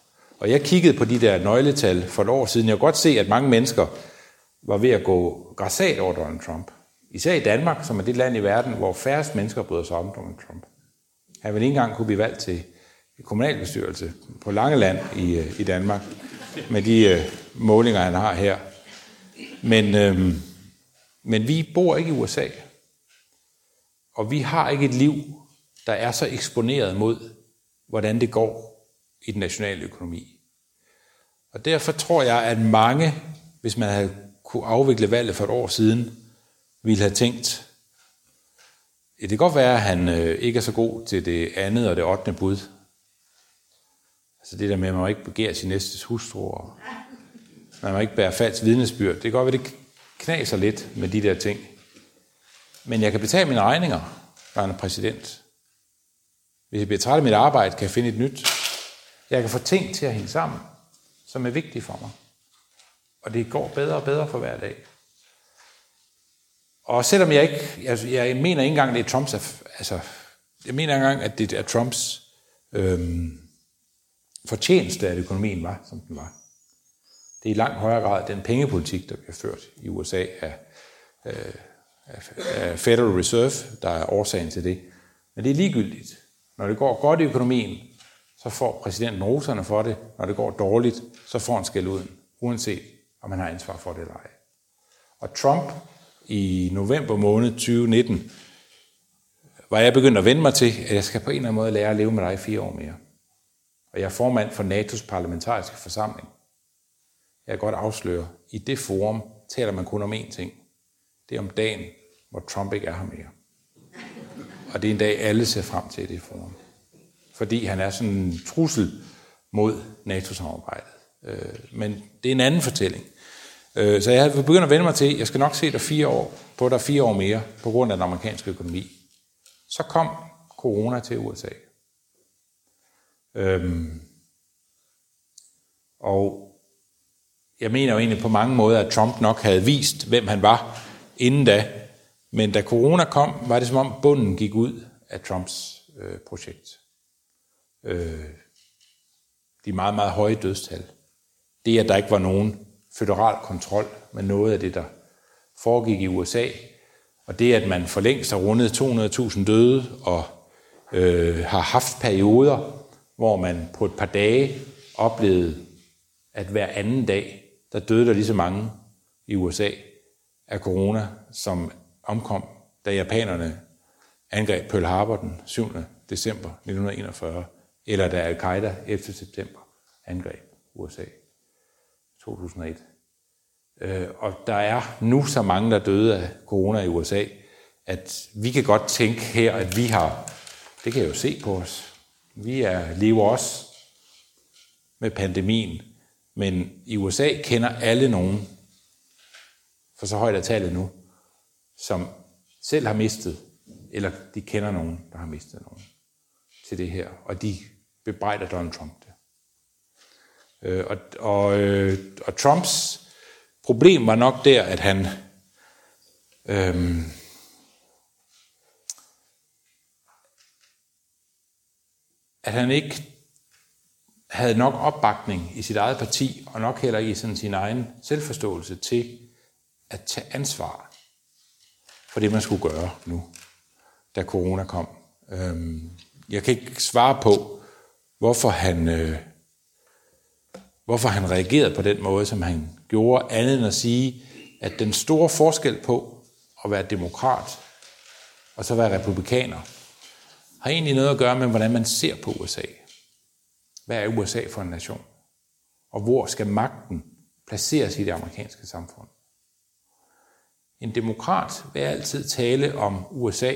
Og jeg kiggede på de der nøgletal for et år siden. Jeg kunne godt se, at mange mennesker var ved at gå græsat over Donald Trump. Især i Danmark, som er det land i verden, hvor færrest mennesker bryder sig om Donald Trump. Han ville ikke engang kunne blive valgt til kommunalbestyrelse på Langeland i, øh, i Danmark. med de øh, målinger, han har her. Men, øh, men vi bor ikke i USA. Og vi har ikke et liv, der er så eksponeret mod, hvordan det går i den nationale økonomi. Og derfor tror jeg, at mange, hvis man havde kunne afvikle valget for et år siden, ville have tænkt, det kan godt være, at han øh, ikke er så god til det andet og det ottende bud. Altså det der med, at man må ikke begære sin næstes hustru, og man må ikke bære falsk vidnesbyrd. Det kan godt være, det knaser lidt med de der ting. Men jeg kan betale mine regninger, når han er præsident. Hvis jeg bliver træt af mit arbejde, kan jeg finde et nyt. Jeg kan få ting til at hænge sammen, som er vigtige for mig. Og det går bedre og bedre for hver dag. Og selvom jeg ikke, jeg, jeg mener ikke engang, det er Trumps, altså, jeg mener ikke engang, at det er Trumps øhm, fortjeneste, at økonomien var, som den var. Det er i langt højere grad den pengepolitik, der bliver ført i USA af, øh, af Federal Reserve, der er årsagen til det. Men det er ligegyldigt. Når det går godt i økonomien, så får præsidenten roserne for det. Når det går dårligt, så får han skæld ud, uanset om han har ansvar for det eller ej. Og Trump i november måned 2019, var jeg begyndt at vende mig til, at jeg skal på en eller anden måde lære at leve med dig i fire år mere. Og jeg er formand for NATO's parlamentariske forsamling. Jeg kan godt afsløre, i det forum taler man kun om én ting. Det er om dagen, hvor Trump ikke er her mere. Og det er en dag, alle ser frem til i det forum. Fordi han er sådan en trussel mod NATO-samarbejdet. Øh, men det er en anden fortælling. Øh, så jeg havde begyndt at vende mig til, at jeg skal nok se dig fire år, på dig fire år mere, på grund af den amerikanske økonomi. Så kom corona til USA. Øhm, og jeg mener jo egentlig på mange måder, at Trump nok havde vist, hvem han var inden da. Men da corona kom, var det som om bunden gik ud af Trumps øh, projekt. Øh, de meget, meget høje dødstal. Det, at der ikke var nogen federal kontrol med noget af det, der foregik i USA. Og det, at man for længst har rundet 200.000 døde og øh, har haft perioder, hvor man på et par dage oplevede, at hver anden dag, der døde der lige så mange i USA af corona, som omkom, da japanerne angreb Pearl Harbor den 7. december 1941, eller da Al-Qaida 11. september angreb USA. 2001. Øh, og der er nu så mange, der døde af corona i USA, at vi kan godt tænke her, at vi har, det kan jeg jo se på os, vi er, lever også med pandemien, men i USA kender alle nogen, for så højt er tallet nu, som selv har mistet, eller de kender nogen, der har mistet nogen til det her, og de bebrejder Donald Trump det. Øh, og, og, øh, og Trumps problem var nok der, at han øh, at han ikke havde nok opbakning i sit eget parti, og nok heller ikke i sådan sin egen selvforståelse til at tage ansvar for det, man skulle gøre nu, da corona kom. Øhm, jeg kan ikke svare på, hvorfor han, øh, hvorfor han reagerede på den måde, som han gjorde, andet end at sige, at den store forskel på at være demokrat og så være republikaner, har egentlig noget at gøre med, hvordan man ser på USA. Hvad er USA for en nation? Og hvor skal magten placeres i det amerikanske samfund? En demokrat vil altid tale om USA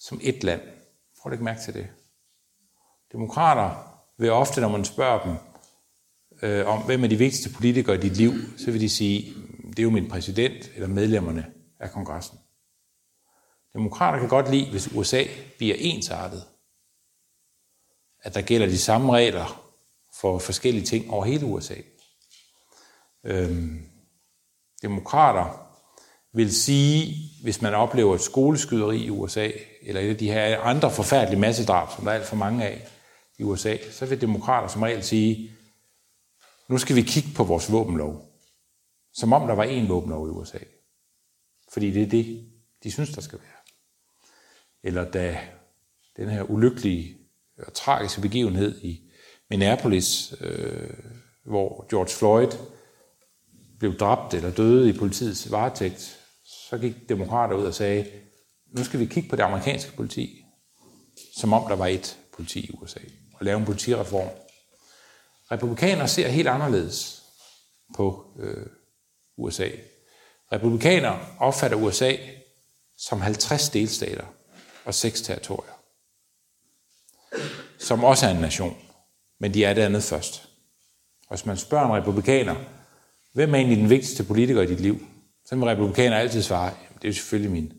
som et land. Prøv at lægge mærke til det. Demokrater vil ofte, når man spørger dem, øh, om, hvem er de vigtigste politikere i dit liv, så vil de sige, det er jo min præsident eller medlemmerne af kongressen. Demokrater kan godt lide, hvis USA bliver ensartet. At der gælder de samme regler for forskellige ting over hele USA. Øhm, demokrater vil sige, hvis man oplever et skoleskyderi i USA, eller et af de her andre forfærdelige massedrab, som der er alt for mange af i USA, så vil demokrater som regel sige, nu skal vi kigge på vores våbenlov. Som om der var én våbenlov i USA. Fordi det er det, de synes, der skal være. Eller da den her ulykkelige og tragiske begivenhed i Minneapolis øh, hvor George Floyd blev dræbt eller døde i politiets varetægt, så gik demokrater ud og sagde, nu skal vi kigge på det amerikanske politi, som om der var et politi i USA, og lave en politireform. Republikanere ser helt anderledes på øh, USA. Republikanere opfatter USA som 50 delstater og 6 territorier, som også er en nation, men de er det andet først. Og hvis man spørger en republikaner, hvem er egentlig den vigtigste politiker i dit liv, så vil republikaner altid svare, jamen, det er selvfølgelig min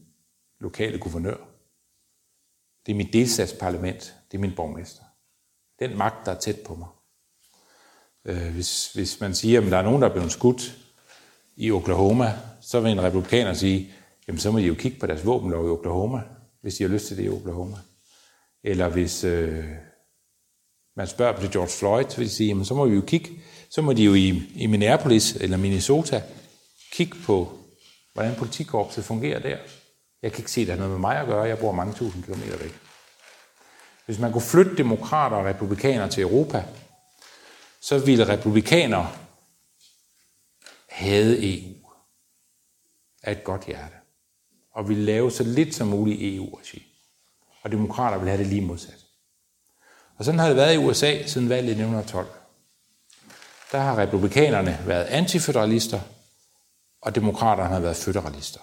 lokale guvernør. Det er mit delstatsparlament, det er min borgmester. Den magt, der er tæt på mig. Øh, hvis, hvis man siger, at der er nogen, der er blevet skudt i Oklahoma, så vil en republikaner sige, jamen så må de jo kigge på deres våbenlov i Oklahoma, hvis de har lyst til det i Oklahoma. Eller hvis øh, man spørger det George Floyd, så vil de sige, jamen så må vi jo kigge, så må de jo i, i Minneapolis eller Minnesota kigge på, hvordan politikorpset fungerer der. Jeg kan ikke se, at det har noget med mig at gøre, jeg bor mange tusind kilometer væk. Hvis man kunne flytte demokrater og republikanere til Europa, så ville republikanere have EU af et godt hjerte, og ville lave så lidt som muligt e i EU-regi. Og demokrater vil have det lige modsat. Og sådan har det været i USA siden valget i 1912. Der har republikanerne været antiføderalister, og demokraterne har været federalister.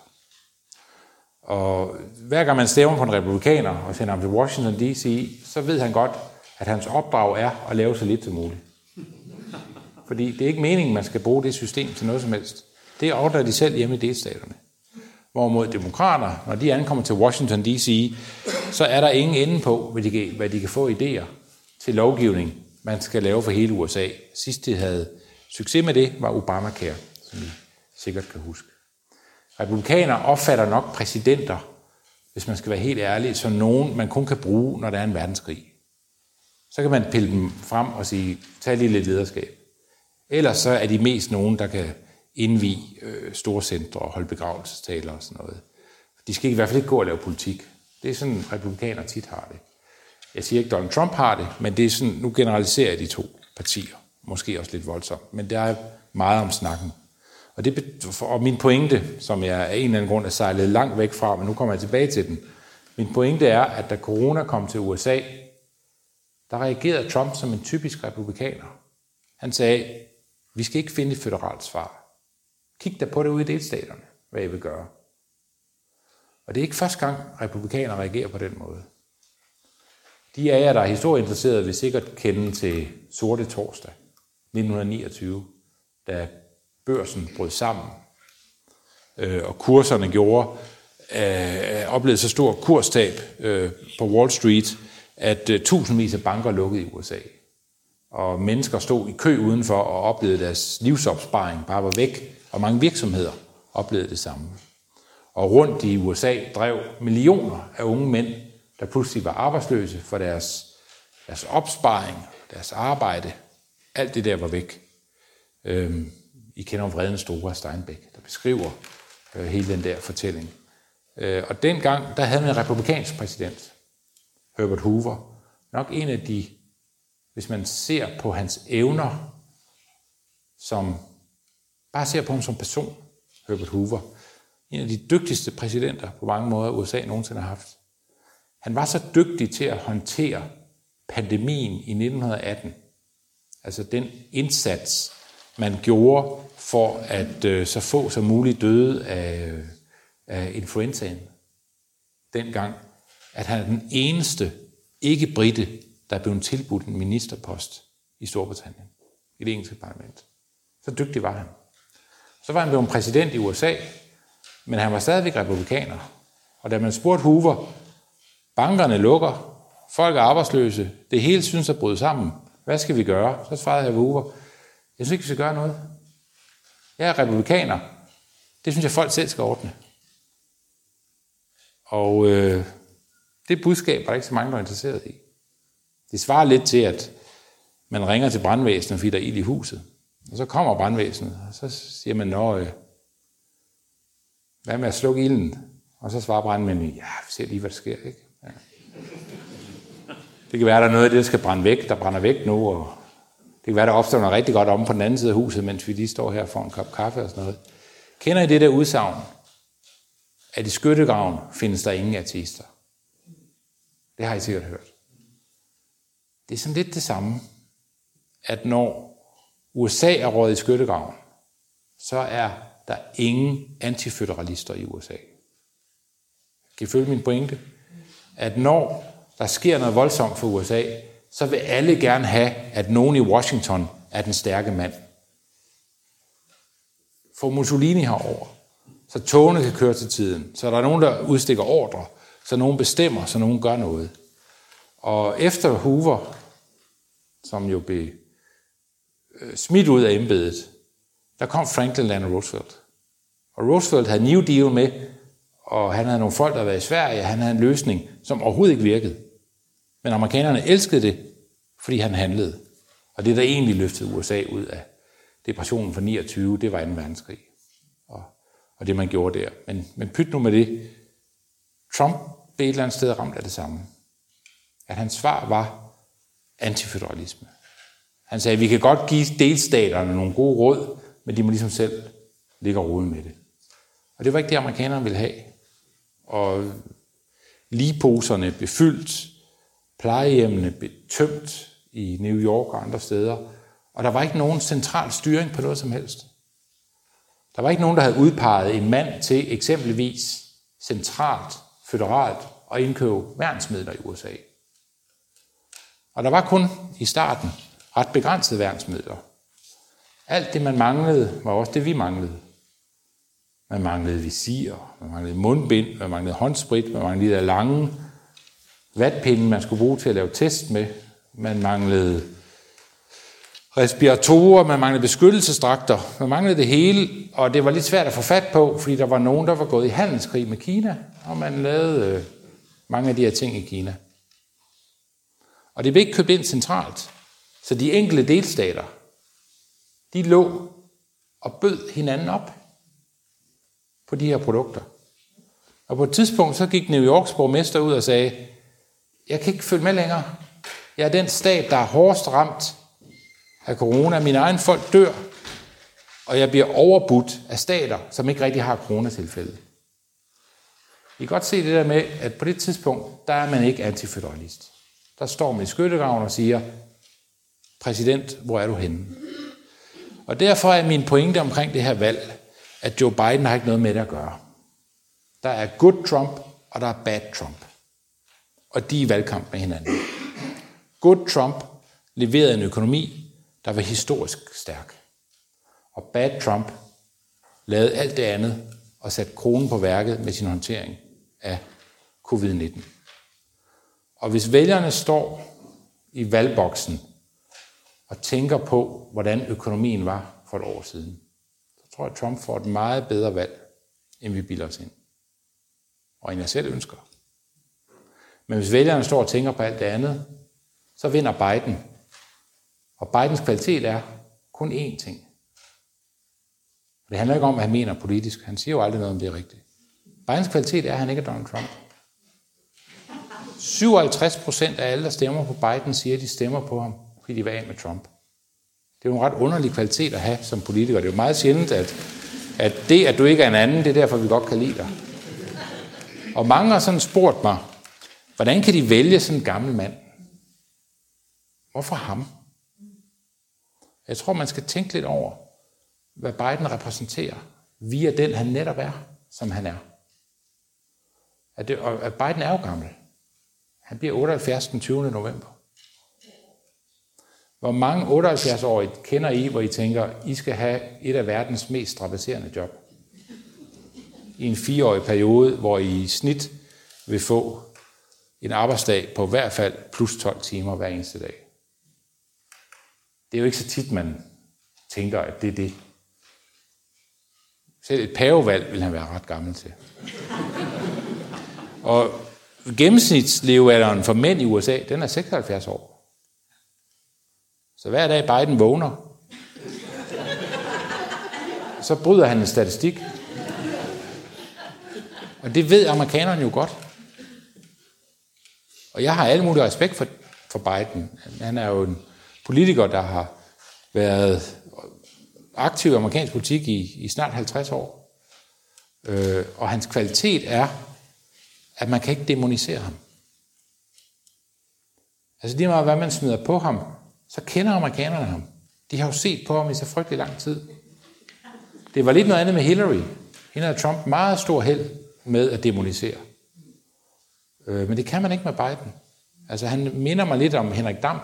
Og hver gang man stemmer på en republikaner og sender ham til Washington D.C., så ved han godt, at hans opdrag er at lave så lidt som muligt. Fordi det er ikke meningen, man skal bruge det system til noget som helst. Det ordner de selv hjemme i delstaterne. Hvorimod demokrater, når de ankommer til Washington D.C., så er der ingen ende på, hvad de, kan, hvad de kan få idéer til lovgivning, man skal lave for hele USA. Sidst de havde succes med det, var Obamacare, som I sikkert kan huske. Republikanere opfatter nok præsidenter, hvis man skal være helt ærlig, som nogen, man kun kan bruge, når der er en verdenskrig. Så kan man pille dem frem og sige, tag lige lidt lederskab. Ellers så er de mest nogen, der kan indvige øh, store centre og holde begravelsestaler og sådan noget. De skal i hvert fald ikke gå og lave politik. Det er sådan, republikanere tit har det. Jeg siger ikke, Donald Trump har det, men det er sådan, nu generaliserer jeg de to partier. Måske også lidt voldsomt, men der er meget om snakken. Og, det, og min pointe, som jeg af en eller anden grund er sejlet langt væk fra, men nu kommer jeg tilbage til den. Min pointe er, at da corona kom til USA, der reagerede Trump som en typisk republikaner. Han sagde, vi skal ikke finde et federalt svar. Kig da på det ude i delstaterne, hvad I vil gøre. Og det er ikke første gang, republikanere reagerer på den måde. De af jer, der er historieinteresserede, vil sikkert kende til Sorte Torsdag 1929, da børsen brød sammen, øh, og kurserne gjorde, øh, oplevede så stor kurstab øh, på Wall Street, at øh, tusindvis af banker lukkede i USA. Og mennesker stod i kø udenfor og oplevede deres livsopsparing bare var væk, og mange virksomheder oplevede det samme. Og rundt i USA drev millioner af unge mænd, der pludselig var arbejdsløse for deres, deres opsparing, deres arbejde. Alt det der var væk. Øhm, i kender Vreden Store af Steinbeck, der beskriver øh, hele den der fortælling. Øh, og dengang, der havde man en republikansk præsident, Herbert Hoover, nok en af de, hvis man ser på hans evner, som bare ser på ham som person, Herbert Hoover, en af de dygtigste præsidenter på mange måder, USA nogensinde har haft. Han var så dygtig til at håndtere pandemien i 1918, altså den indsats, man gjorde for at øh, så få som muligt døde af, af influenzaen dengang, at han er den eneste ikke-britte, der er blevet tilbudt en ministerpost i Storbritannien, i det engelske parlament. Så dygtig var han. Så var han blevet præsident i USA, men han var stadigvæk republikaner. Og da man spurgte Hoover, bankerne lukker, folk er arbejdsløse, det hele synes at bryde sammen, hvad skal vi gøre? Så svarede jeg Hoover, jeg synes ikke, vi skal gøre noget. Jeg er republikaner. Det synes jeg, folk selv skal ordne. Og øh, det budskab var der ikke så mange, der var interesseret i. Det svarer lidt til, at man ringer til brandvæsenet, fordi der er ild i huset. Og så kommer brandvæsenet, og så siger man, Nå, øh, hvad med at slukke ilden? Og så svarer brandmændene, ja, vi ser lige, hvad der sker, ikke? Ja. Det kan være, at der er noget af det, der skal brænde væk, der brænder væk nu, og Det kan være, der opstår noget rigtig godt om på den anden side af huset, mens vi lige står her for en kop kaffe og sådan noget. Kender I det der udsagn, at i skyttegraven findes der ingen ateister? Det har I sikkert hørt. Det er sådan lidt det samme, at når USA er rådet i skyttegraven, så er der ingen antiføderalister i USA. Kan I følge min pointe? At når der sker noget voldsomt for USA, så vil alle gerne have, at nogen i Washington er den stærke mand. Få Mussolini herover, så togene kan køre til tiden, så der er nogen, der udstikker ordre, så nogen bestemmer, så nogen gør noget. Og efter Hoover, som jo blev øh, smidt ud af embedet, der kom Franklin Delano Roosevelt. Og Roosevelt havde New Deal med, og han havde nogle folk, der var i Sverige, han havde en løsning, som overhovedet ikke virkede. Men amerikanerne elskede det, fordi han handlede. Og det, der egentlig løftede USA ud af depressionen for 29, det var 2. verdenskrig. Og, og det, man gjorde der. Men, men pyt nu med det. Trump blev et eller andet sted ramt af det samme. At hans svar var antifederalisme. Han sagde, at vi kan godt give delstaterne nogle gode råd, men de må ligesom selv ligge og rode med det. Og det var ikke det, amerikanerne ville have. Og ligeposerne blev fyldt, plejehjemmene blev tømt i New York og andre steder, og der var ikke nogen central styring på noget som helst. Der var ikke nogen, der havde udpeget en mand til eksempelvis centralt, føderalt og indkøbe værnsmidler i USA. Og der var kun i starten ret begrænsede værnsmidler. Alt det, man manglede, var også det, vi manglede. Man manglede visir, man manglede mundbind, man manglede håndsprit, man manglede de lange vatpinde, man skulle bruge til at lave test med. Man manglede respiratorer, man manglede beskyttelsesdragter, man manglede det hele, og det var lidt svært at få fat på, fordi der var nogen, der var gået i handelskrig med Kina, og man lavede øh, mange af de her ting i Kina. Og det blev ikke købt ind centralt, så de enkelte delstater, de lå og bød hinanden op på de her produkter. Og på et tidspunkt så gik New Yorks borgmester ud og sagde, jeg kan ikke følge med længere. Jeg er den stat, der er hårdest ramt af corona. Mine egne folk dør, og jeg bliver overbudt af stater, som ikke rigtig har coronatilfælde. I kan godt se det der med, at på det tidspunkt, der er man ikke antifederalist. Der står man i skyttegraven og siger, præsident, hvor er du henne? Og derfor er min pointe omkring det her valg, at Joe Biden har ikke noget med det at gøre. Der er good Trump, og der er bad Trump. Og de er i valgkamp med hinanden. Good Trump leverede en økonomi, der var historisk stærk. Og bad Trump lavede alt det andet og satte kronen på værket med sin håndtering af covid-19. Og hvis vælgerne står i valgboksen og tænker på, hvordan økonomien var for et år siden, så tror jeg, at Trump får et meget bedre valg, end vi bilder os ind. Og end jeg selv ønsker. Men hvis vælgerne står og tænker på alt det andet, så vinder Biden. Og Bidens kvalitet er kun én ting. Det handler ikke om, hvad han mener politisk. Han siger jo aldrig noget om det er rigtigt. Bidens kvalitet er, at han ikke er Donald Trump. 57 procent af alle, der stemmer på Biden, siger, at de stemmer på ham, fordi de var af med Trump. Det er jo en ret underlig kvalitet at have som politiker. Det er jo meget sjældent, at, at det, at du ikke er en anden, det er derfor, vi godt kan lide dig. Og mange har sådan spurgt mig, hvordan kan de vælge sådan en gammel mand? Hvorfor ham? Jeg tror, man skal tænke lidt over, hvad Biden repræsenterer, via den, han netop er, som han er. At, det, at Biden er jo gammel. Han bliver 78 den 20. november. Hvor mange 78-årige kender I, hvor I tænker, I skal have et af verdens mest strapasserende job? I en fireårig periode, hvor I i snit vil få en arbejdsdag på i hvert fald plus 12 timer hver eneste dag. Det er jo ikke så tit, man tænker, at det er det. Selv et pavevalg vil han være ret gammel til. Og gennemsnitslevealderen for mænd i USA, den er 76 år. Så hver dag Biden vågner, så bryder han en statistik. Og det ved amerikanerne jo godt. Og jeg har alle mulige respekt for, for Biden. Han er jo en politiker, der har været aktiv i amerikansk politik i, i snart 50 år. Øh, og hans kvalitet er, at man kan ikke demonisere ham. Altså lige meget hvad man smider på ham, så kender amerikanerne ham. De har jo set på ham i så frygtelig lang tid. Det var lidt noget andet med Hillary. Hende havde Trump meget stor held med at demonisere. Øh, men det kan man ikke med Biden. Altså han minder mig lidt om Henrik Dam.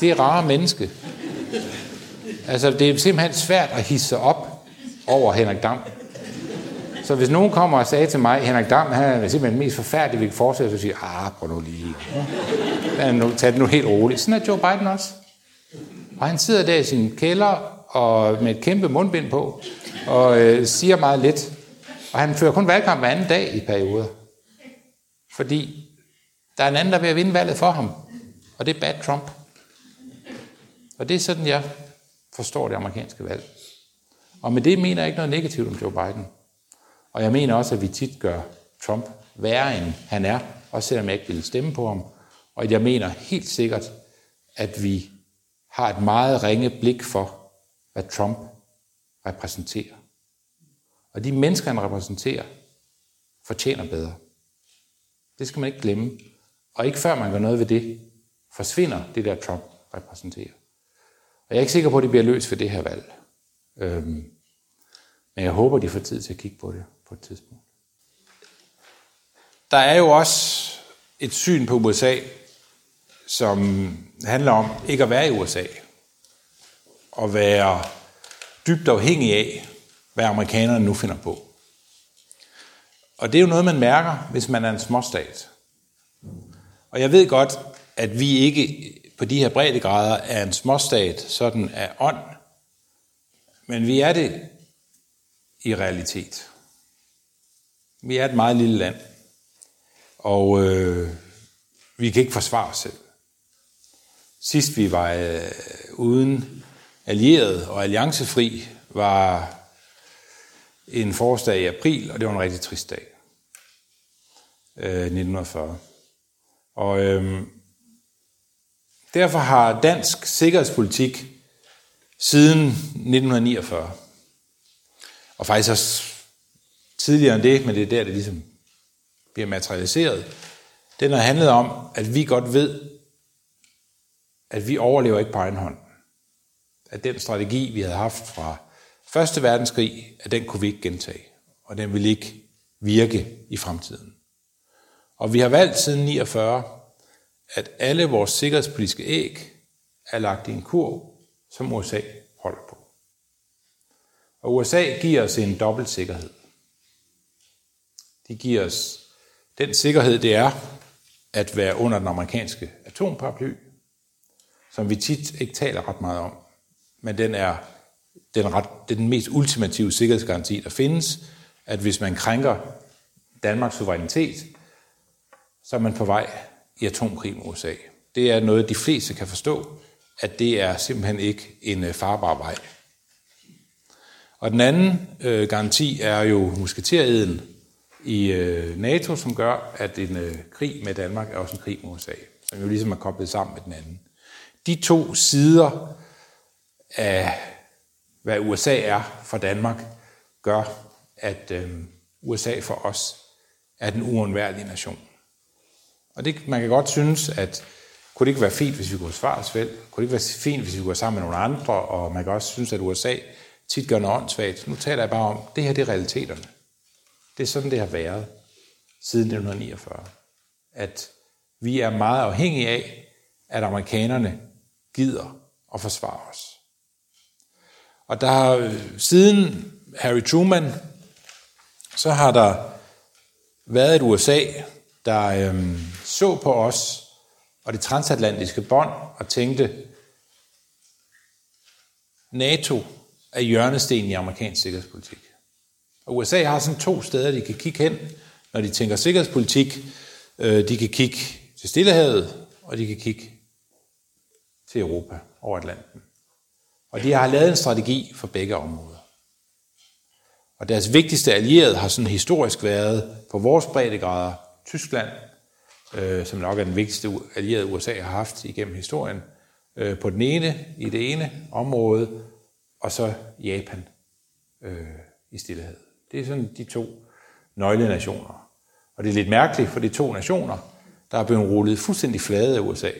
Det er rare menneske. Altså det er simpelthen svært at hisse op over Henrik Dam. Så hvis nogen kommer og sagde til mig, Henrik Dam, han er simpelthen den mest forfærdelige, vi kan forestille så siger jeg, ah, prøv nu lige. Ja. Tag det nu helt roligt. Sådan er Joe Biden også. Og han sidder der i sin kælder og med et kæmpe mundbind på, og øh, siger meget lidt. Og han fører kun valgkamp hver anden dag i perioder. Fordi der er en anden, der vil vinde valget for ham. Og det er bad Trump. Og det er sådan, jeg forstår det amerikanske valg. Og med det mener jeg ikke noget negativt om Joe Biden. Og jeg mener også, at vi tit gør Trump værre, end han er, også selvom jeg ikke vil stemme på ham. Og jeg mener helt sikkert, at vi har et meget ringe blik for, hvad Trump repræsenterer. Og de mennesker, han repræsenterer, fortjener bedre. Det skal man ikke glemme. Og ikke før man gør noget ved det, forsvinder det der Trump repræsenterer. Og jeg er ikke sikker på, at det bliver løst for det her valg. Øhm, men jeg håber, de får tid til at kigge på det på et tidspunkt. Der er jo også et syn på USA, som handler om ikke at være i USA. Og være dybt afhængig af, hvad amerikanerne nu finder på. Og det er jo noget, man mærker, hvis man er en småstat. Og jeg ved godt, at vi ikke på de her breddegrader er en småstat, sådan af ånd, men vi er det i realitet. Vi er et meget lille land, og øh, vi kan ikke forsvare os selv. Sidst vi var øh, uden allieret og alliancefri, var en forårsdag i april, og det var en rigtig trist dag. Øh, 1940. Og øh, derfor har dansk sikkerhedspolitik siden 1949, og faktisk også tidligere end det, men det er der, det ligesom bliver materialiseret, den har handlet om, at vi godt ved, at vi overlever ikke på egen hånd. At den strategi, vi havde haft fra Første verdenskrig, at den kunne vi ikke gentage, og den vil ikke virke i fremtiden. Og vi har valgt siden 49, at alle vores sikkerhedspolitiske æg er lagt i en kurv, som USA holder på. Og USA giver os en dobbelt sikkerhed. De giver os den sikkerhed, det er at være under den amerikanske atomparaply, som vi tit ikke taler ret meget om, men den er den, ret, den mest ultimative sikkerhedsgaranti, der findes, at hvis man krænker Danmarks suverænitet, så er man på vej i atomkrig med USA. Det er noget, de fleste kan forstå, at det er simpelthen ikke en øh, farbar vej. Og den anden øh, garanti er jo musketereden i øh, NATO, som gør, at en øh, krig med Danmark er også en krig med USA, som jo ligesom er koblet sammen med den anden. De to sider af hvad USA er for Danmark, gør, at øh, USA for os er den uundværlige nation. Og det, man kan godt synes, at kunne det ikke være fint, hvis vi kunne svare os vel? Kunne det ikke være fint, hvis vi kunne sammen med nogle andre? Og man kan også synes, at USA tit gør noget åndssvagt. Nu taler jeg bare om, det her det er realiteterne. Det er sådan, det har været siden 1949. At vi er meget afhængige af, at amerikanerne gider at forsvare os. Og der har øh, siden Harry Truman, så har der været et USA, der øhm, så på os og det transatlantiske bånd og tænkte, NATO er hjørnesten i amerikansk sikkerhedspolitik. Og USA har sådan to steder, de kan kigge hen, når de tænker sikkerhedspolitik. Øh, de kan kigge til Stillehavet, og de kan kigge til Europa over Atlanten. Og de har lavet en strategi for begge områder. Og deres vigtigste allierede har sådan historisk været på vores breddegrader Tyskland, øh, som nok er den vigtigste allierede USA har haft igennem historien, øh, på den ene, i det ene område, og så Japan øh, i Stillehed. Det er sådan de to nøglenationer. Og det er lidt mærkeligt for de to nationer, der er blevet rullet fuldstændig flade af USA,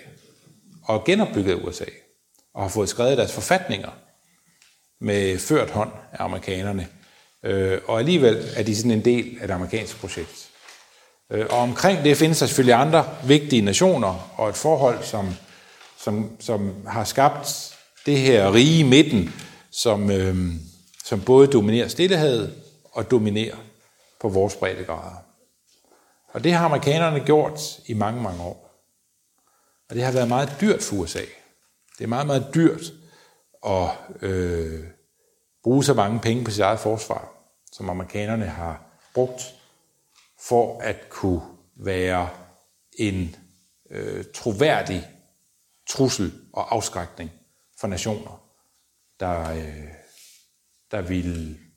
og genopbygget af USA, og har fået skrevet deres forfatninger med ført hånd af amerikanerne. Øh, og alligevel er de sådan en del af det amerikanske projekt. Øh, og omkring det findes der selvfølgelig andre vigtige nationer, og et forhold, som, som, som har skabt det her rige midten, som, øh, som både dominerer Stillehavet og dominere på vores breddegrader. Og det har amerikanerne gjort i mange, mange år. Og det har været meget dyrt for USA. Det er meget, meget dyrt at øh, bruge så mange penge på sit eget forsvar, som amerikanerne har brugt for at kunne være en øh, troværdig trussel og afskrækning for nationer, der, øh, der ville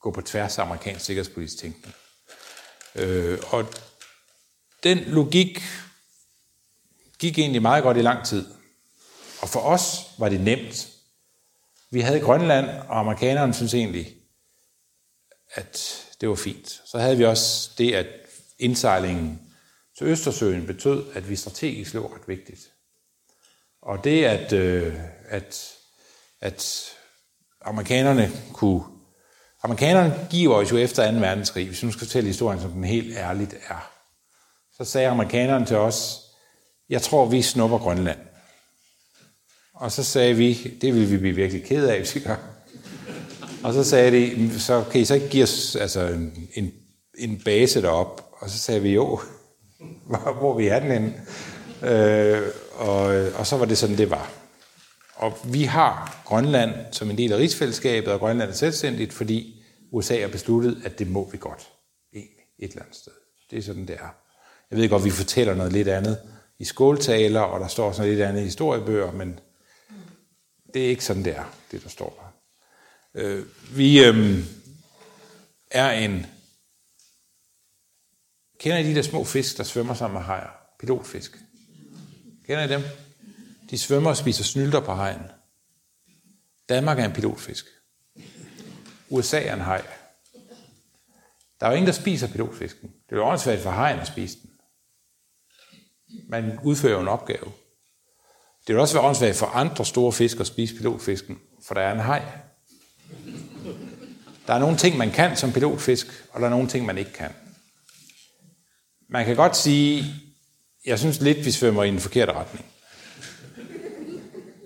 gå på tværs af amerikansk sikkerhedspolitisk tænkning. Øh, og den logik gik egentlig meget godt i lang tid. Og for os var det nemt. Vi havde Grønland, og amerikanerne synes egentlig, at det var fint. Så havde vi også det, at indsejlingen til Østersøen betød, at vi strategisk lå ret vigtigt. Og det, at, øh, at, at amerikanerne kunne... Amerikanerne giver os jo efter 2. verdenskrig, hvis vi nu skal fortælle historien, som den helt ærligt er. Så sagde amerikanerne til os, jeg tror, vi snupper Grønland. Og så sagde vi, det vil vi blive virkelig ked af, hvis vi gør. Og så sagde de, så kan I så ikke give os altså, en, en base derop? Og så sagde vi, jo, hvor, hvor vi er den henne? Øh, og, og så var det sådan, det var. Og vi har Grønland som en del af rigsfællesskabet, og Grønland er selvstændigt, fordi USA har besluttet, at det må vi godt. Egentlig, et eller andet sted. Det er sådan, det er. Jeg ved godt, vi fortæller noget lidt andet i skåltaler, og der står sådan lidt andet i historiebøger, men det er ikke sådan, det er, det der står der. Øh, vi øh, er en... Kender I de der små fisk, der svømmer sammen med hajer? Pilotfisk. Kender I dem? De svømmer og spiser snylter på hajen. Danmark er en pilotfisk. USA er en haj. Der er jo ingen, der spiser pilotfisken. Det er jo åndssvagt for hajen at spise den. Man udfører jo en opgave. Det vil også være åndssvagt for andre store fisk at spise pilotfisken, for der er en haj. Der er nogle ting, man kan som pilotfisk, og der er nogle ting, man ikke kan. Man kan godt sige, jeg synes lidt, vi svømmer i en forkert retning.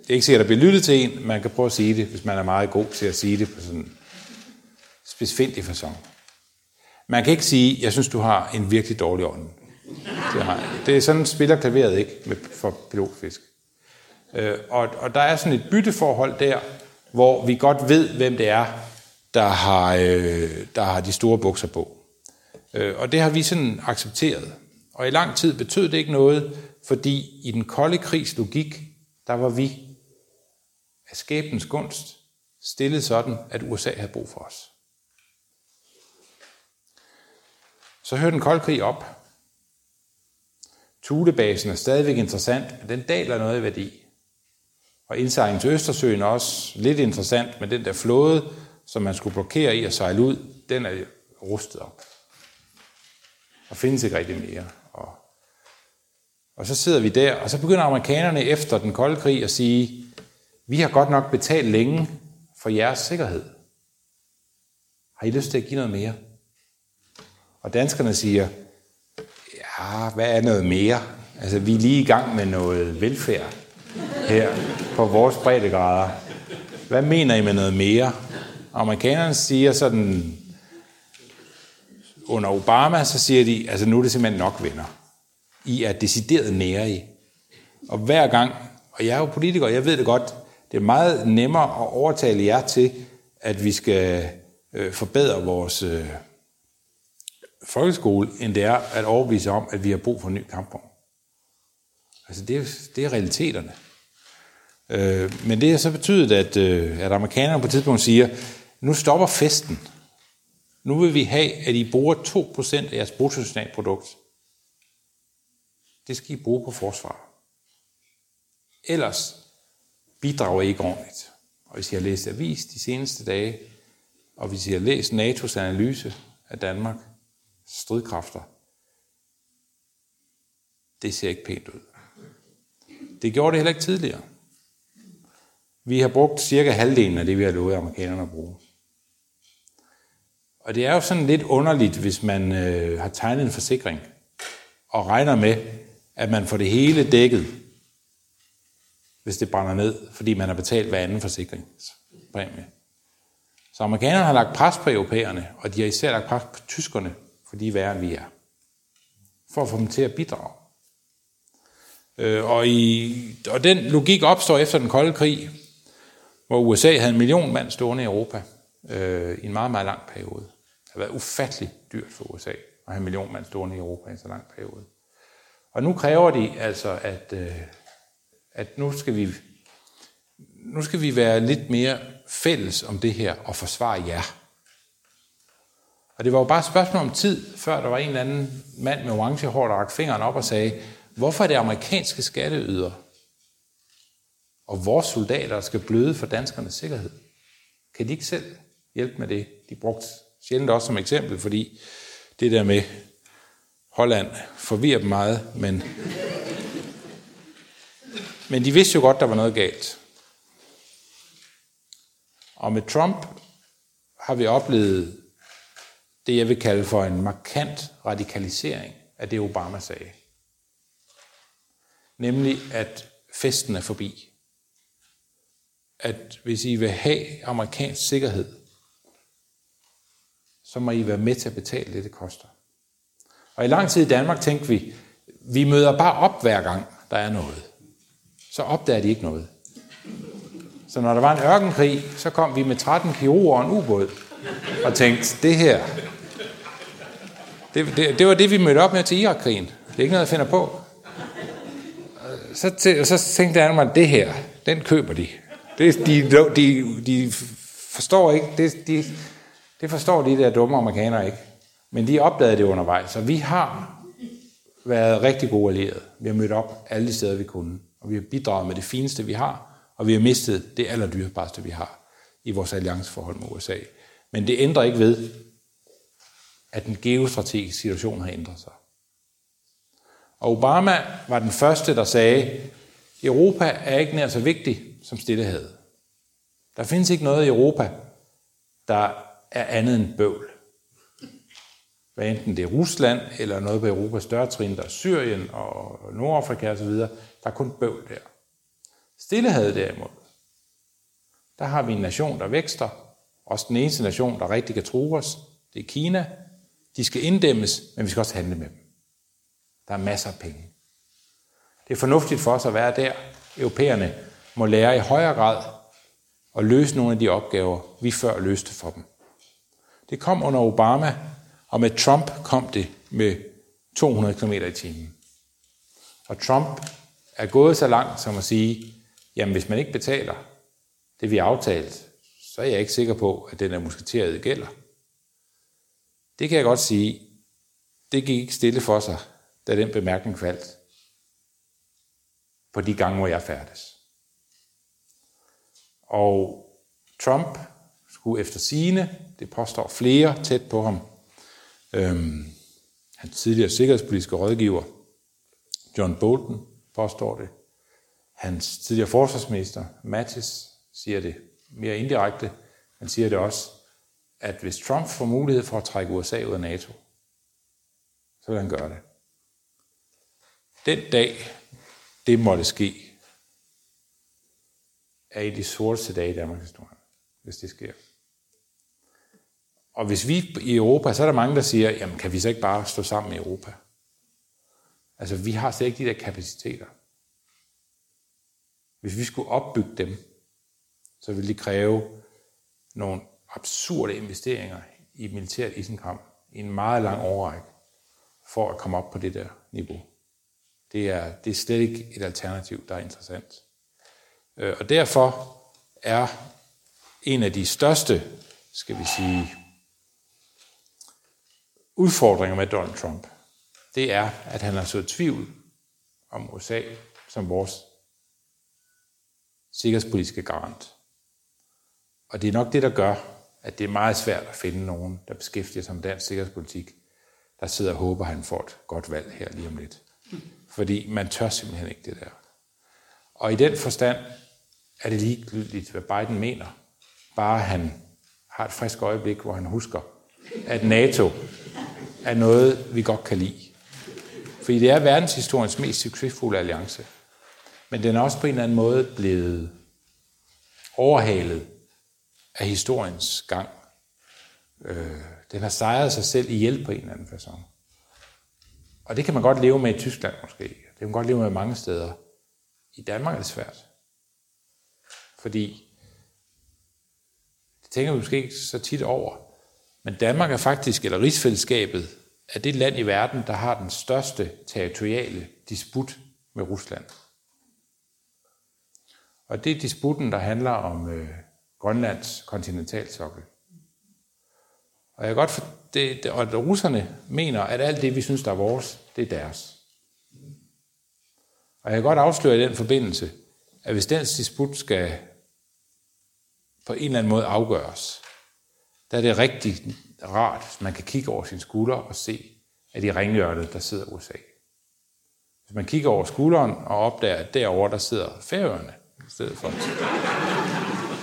Det er ikke sikkert, at der bliver lyttet til en. Man kan prøve at sige det, hvis man er meget god til at sige det på sådan en specifik fasong. Man kan ikke sige, jeg synes, du har en virkelig dårlig ånd. Det, har det er sådan, spiller klaveret ikke med, for pilotfisk. Øh, og, og der er sådan et bytteforhold der, hvor vi godt ved, hvem det er, der har, øh, der har de store bukser på. Øh, og det har vi sådan accepteret. Og i lang tid betød det ikke noget, fordi i den kolde krigs logik, der var vi af skæbens gunst stillet sådan, at USA havde brug for os. Så hørte den kolde krig op. Tulebasen er stadigvæk interessant, men den daler noget i værdi. Og indsejlingen til Østersøen er også lidt interessant, men den der flåde, som man skulle blokere i at sejle ud, den er rustet op. Og findes ikke rigtig mere. Og, og så sidder vi der, og så begynder amerikanerne efter den kolde krig at sige, vi har godt nok betalt længe for jeres sikkerhed. Har I lyst til at give noget mere? Og danskerne siger, ja, hvad er noget mere? Altså, vi er lige i gang med noget velfærd her på vores breddegrader. Hvad mener I med noget mere? Amerikanerne siger sådan, under Obama, så siger de, altså nu er det simpelthen nok venner. I er decideret nære i. Og hver gang, og jeg er jo politiker, jeg ved det godt, det er meget nemmere at overtale jer til, at vi skal øh, forbedre vores øh, folkeskole, end det er at overbevise om, at vi har brug for en ny kampvogn. Altså det, er, det er realiteterne. Øh, men det har så betydet, at, øh, at amerikanerne på et tidspunkt siger, nu stopper festen. Nu vil vi have, at I bruger 2% af jeres bruttonationalprodukt. Det skal I bruge på forsvar. Ellers bidrager ikke ordentligt. Og hvis I har læst avis de seneste dage, og hvis I har læst NATO's analyse af Danmark, stridkræfter, det ser ikke pænt ud. Det gjorde det heller ikke tidligere. Vi har brugt cirka halvdelen af det, vi har lovet amerikanerne at bruge. Og det er jo sådan lidt underligt, hvis man øh, har tegnet en forsikring og regner med, at man får det hele dækket, hvis det brænder ned, fordi man har betalt hver anden forsikringspræmie. Så amerikanerne har lagt pres på europæerne, og de har især lagt pres på tyskerne, for de er værre end vi er, for at få dem til at bidrage. Øh, og, i, og den logik opstår efter den kolde krig, hvor USA havde en million mand stående i Europa øh, i en meget, meget lang periode. Det har været ufatteligt dyrt for USA at have en million mand stående i Europa i en så lang periode. Og nu kræver de altså, at, øh, at nu, skal vi, nu skal vi være lidt mere fælles om det her og forsvare jer. Og det var jo bare et spørgsmål om tid, før der var en eller anden mand med orange hår, der rakte fingeren op og sagde, hvorfor er det amerikanske skatteyder og vores soldater, der skal bløde for danskernes sikkerhed? Kan de ikke selv hjælpe med det? De brugte sjældent også som eksempel, fordi det der med Holland forvirrer dem meget, men, men de vidste jo godt, der var noget galt. Og med Trump har vi oplevet det, jeg vil kalde for en markant radikalisering af det, Obama sagde. Nemlig, at festen er forbi. At hvis I vil have amerikansk sikkerhed, så må I være med til at betale det, det koster. Og i lang tid i Danmark tænkte vi, vi møder bare op hver gang, der er noget. Så opdager de ikke noget. Så når der var en ørkenkrig, så kom vi med 13 kirurger og en ubåd og tænkte, det her, det, det, det var det, vi mødte op med til Irakkrigen. Det er ikke noget, jeg finder på. Så, til, så tænkte jeg mig, det her, den køber de. Det, de, de, de forstår ikke, det, de, det forstår de der dumme amerikanere ikke. Men de opdagede det undervejs, så vi har været rigtig gode allierede. Vi har mødt op alle de steder, vi kunne. Og vi har bidraget med det fineste, vi har, og vi har mistet det allerdyrebarste, vi har i vores allianceforhold med USA. Men det ændrer ikke ved, at den geostrategiske situation har ændret sig. Og Obama var den første, der sagde, Europa er ikke nær så vigtig som Stillehavet. Der findes ikke noget i Europa, der er andet end bøvl. Hvad enten det er Rusland, eller noget på Europas større trin, der er Syrien og Nordafrika osv., der er kun bøvl der. Stillehavet derimod, der har vi en nation, der vækster. Også den eneste nation, der rigtig kan tro os, det er Kina. De skal inddæmmes, men vi skal også handle med dem. Der er masser af penge. Det er fornuftigt for os at være der. Europæerne må lære i højere grad at løse nogle af de opgaver, vi før løste for dem. Det kom under Obama, og med Trump kom det med 200 km i timen. Og Trump er gået så langt som at sige, jamen hvis man ikke betaler det, vi har aftalt, så er jeg ikke sikker på, at den er musketeret gælder. Det kan jeg godt sige, det gik ikke stille for sig, da den bemærkning faldt på de gange, hvor jeg færdes. Og Trump skulle efter sine, det påstår flere tæt på ham, øhm, hans tidligere sikkerhedspolitiske rådgiver, John Bolton, påstår det. Hans tidligere forsvarsminister, Mattis, siger det mere indirekte. Han siger det også, at hvis Trump får mulighed for at trække USA ud af NATO, så vil han gøre det. Den dag, det måtte ske, er i de sorteste dage i Danmarks historie, hvis det sker. Og hvis vi i Europa, så er der mange, der siger, jamen kan vi så ikke bare stå sammen i Europa? Altså vi har slet ikke de der kapaciteter. Hvis vi skulle opbygge dem, så ville det kræve nogle absurde investeringer i militært isenkram i en meget lang overrække, for at komme op på det der niveau. Det er, det er slet ikke et alternativ, der er interessant. Øh, og derfor er en af de største, skal vi sige, udfordringer med Donald Trump, det er, at han har sået tvivl om USA som vores sikkerhedspolitiske garant. Og det er nok det, der gør, at det er meget svært at finde nogen, der beskæftiger sig med dansk sikkerhedspolitik, der sidder og håber, at han får et godt valg her lige om lidt. Fordi man tør simpelthen ikke det der. Og i den forstand er det ligegyldigt, hvad Biden mener. Bare han har et frisk øjeblik, hvor han husker, at NATO er noget, vi godt kan lide. Fordi det er verdenshistoriens mest succesfulde alliance. Men den er også på en eller anden måde blevet overhalet af historiens gang. Øh, den har sejret sig selv i hjælp på en eller anden façon. Og det kan man godt leve med i Tyskland måske. Det kan man godt leve med mange steder. I Danmark er det svært. Fordi, det tænker vi måske ikke så tit over, men Danmark er faktisk, eller rigsfællesskabet, er det land i verden, der har den største territoriale disput med Rusland. Og det er disputen, der handler om øh, Grønlands kontinentalsokkel. Og jeg godt for, det, det, og russerne mener, at alt det, vi synes, der er vores, det er deres. Og jeg kan godt afsløre i den forbindelse, at hvis den disput skal på en eller anden måde afgøres, der er det rigtig rart, hvis man kan kigge over sin skulder og se, at i ringhjørnet, der sidder USA. Hvis man kigger over skulderen og opdager, at derovre, der sidder færøerne i stedet for.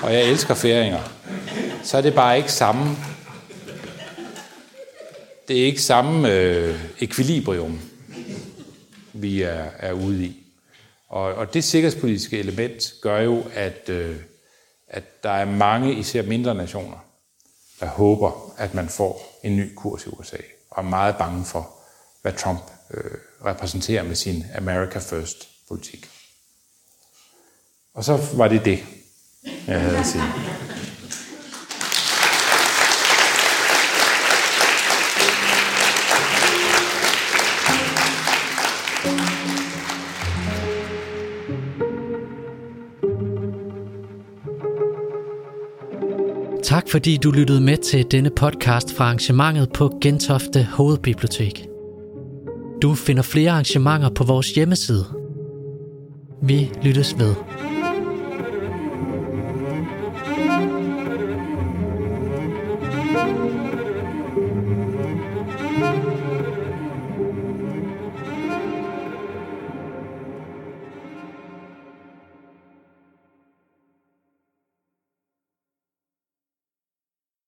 Og jeg elsker færinger. Så er det bare ikke samme det er ikke samme øh, ekvilibrium, vi er, er ude i. Og, og det sikkerhedspolitiske element gør jo, at, øh, at der er mange, især mindre nationer, der håber, at man får en ny kurs i USA, og er meget bange for, hvad Trump øh, repræsenterer med sin America First-politik. Og så var det det, jeg havde at sige. Tak fordi du lyttede med til denne podcast fra arrangementet på Gentofte Hovedbibliotek. Du finder flere arrangementer på vores hjemmeside. Vi lyttes ved.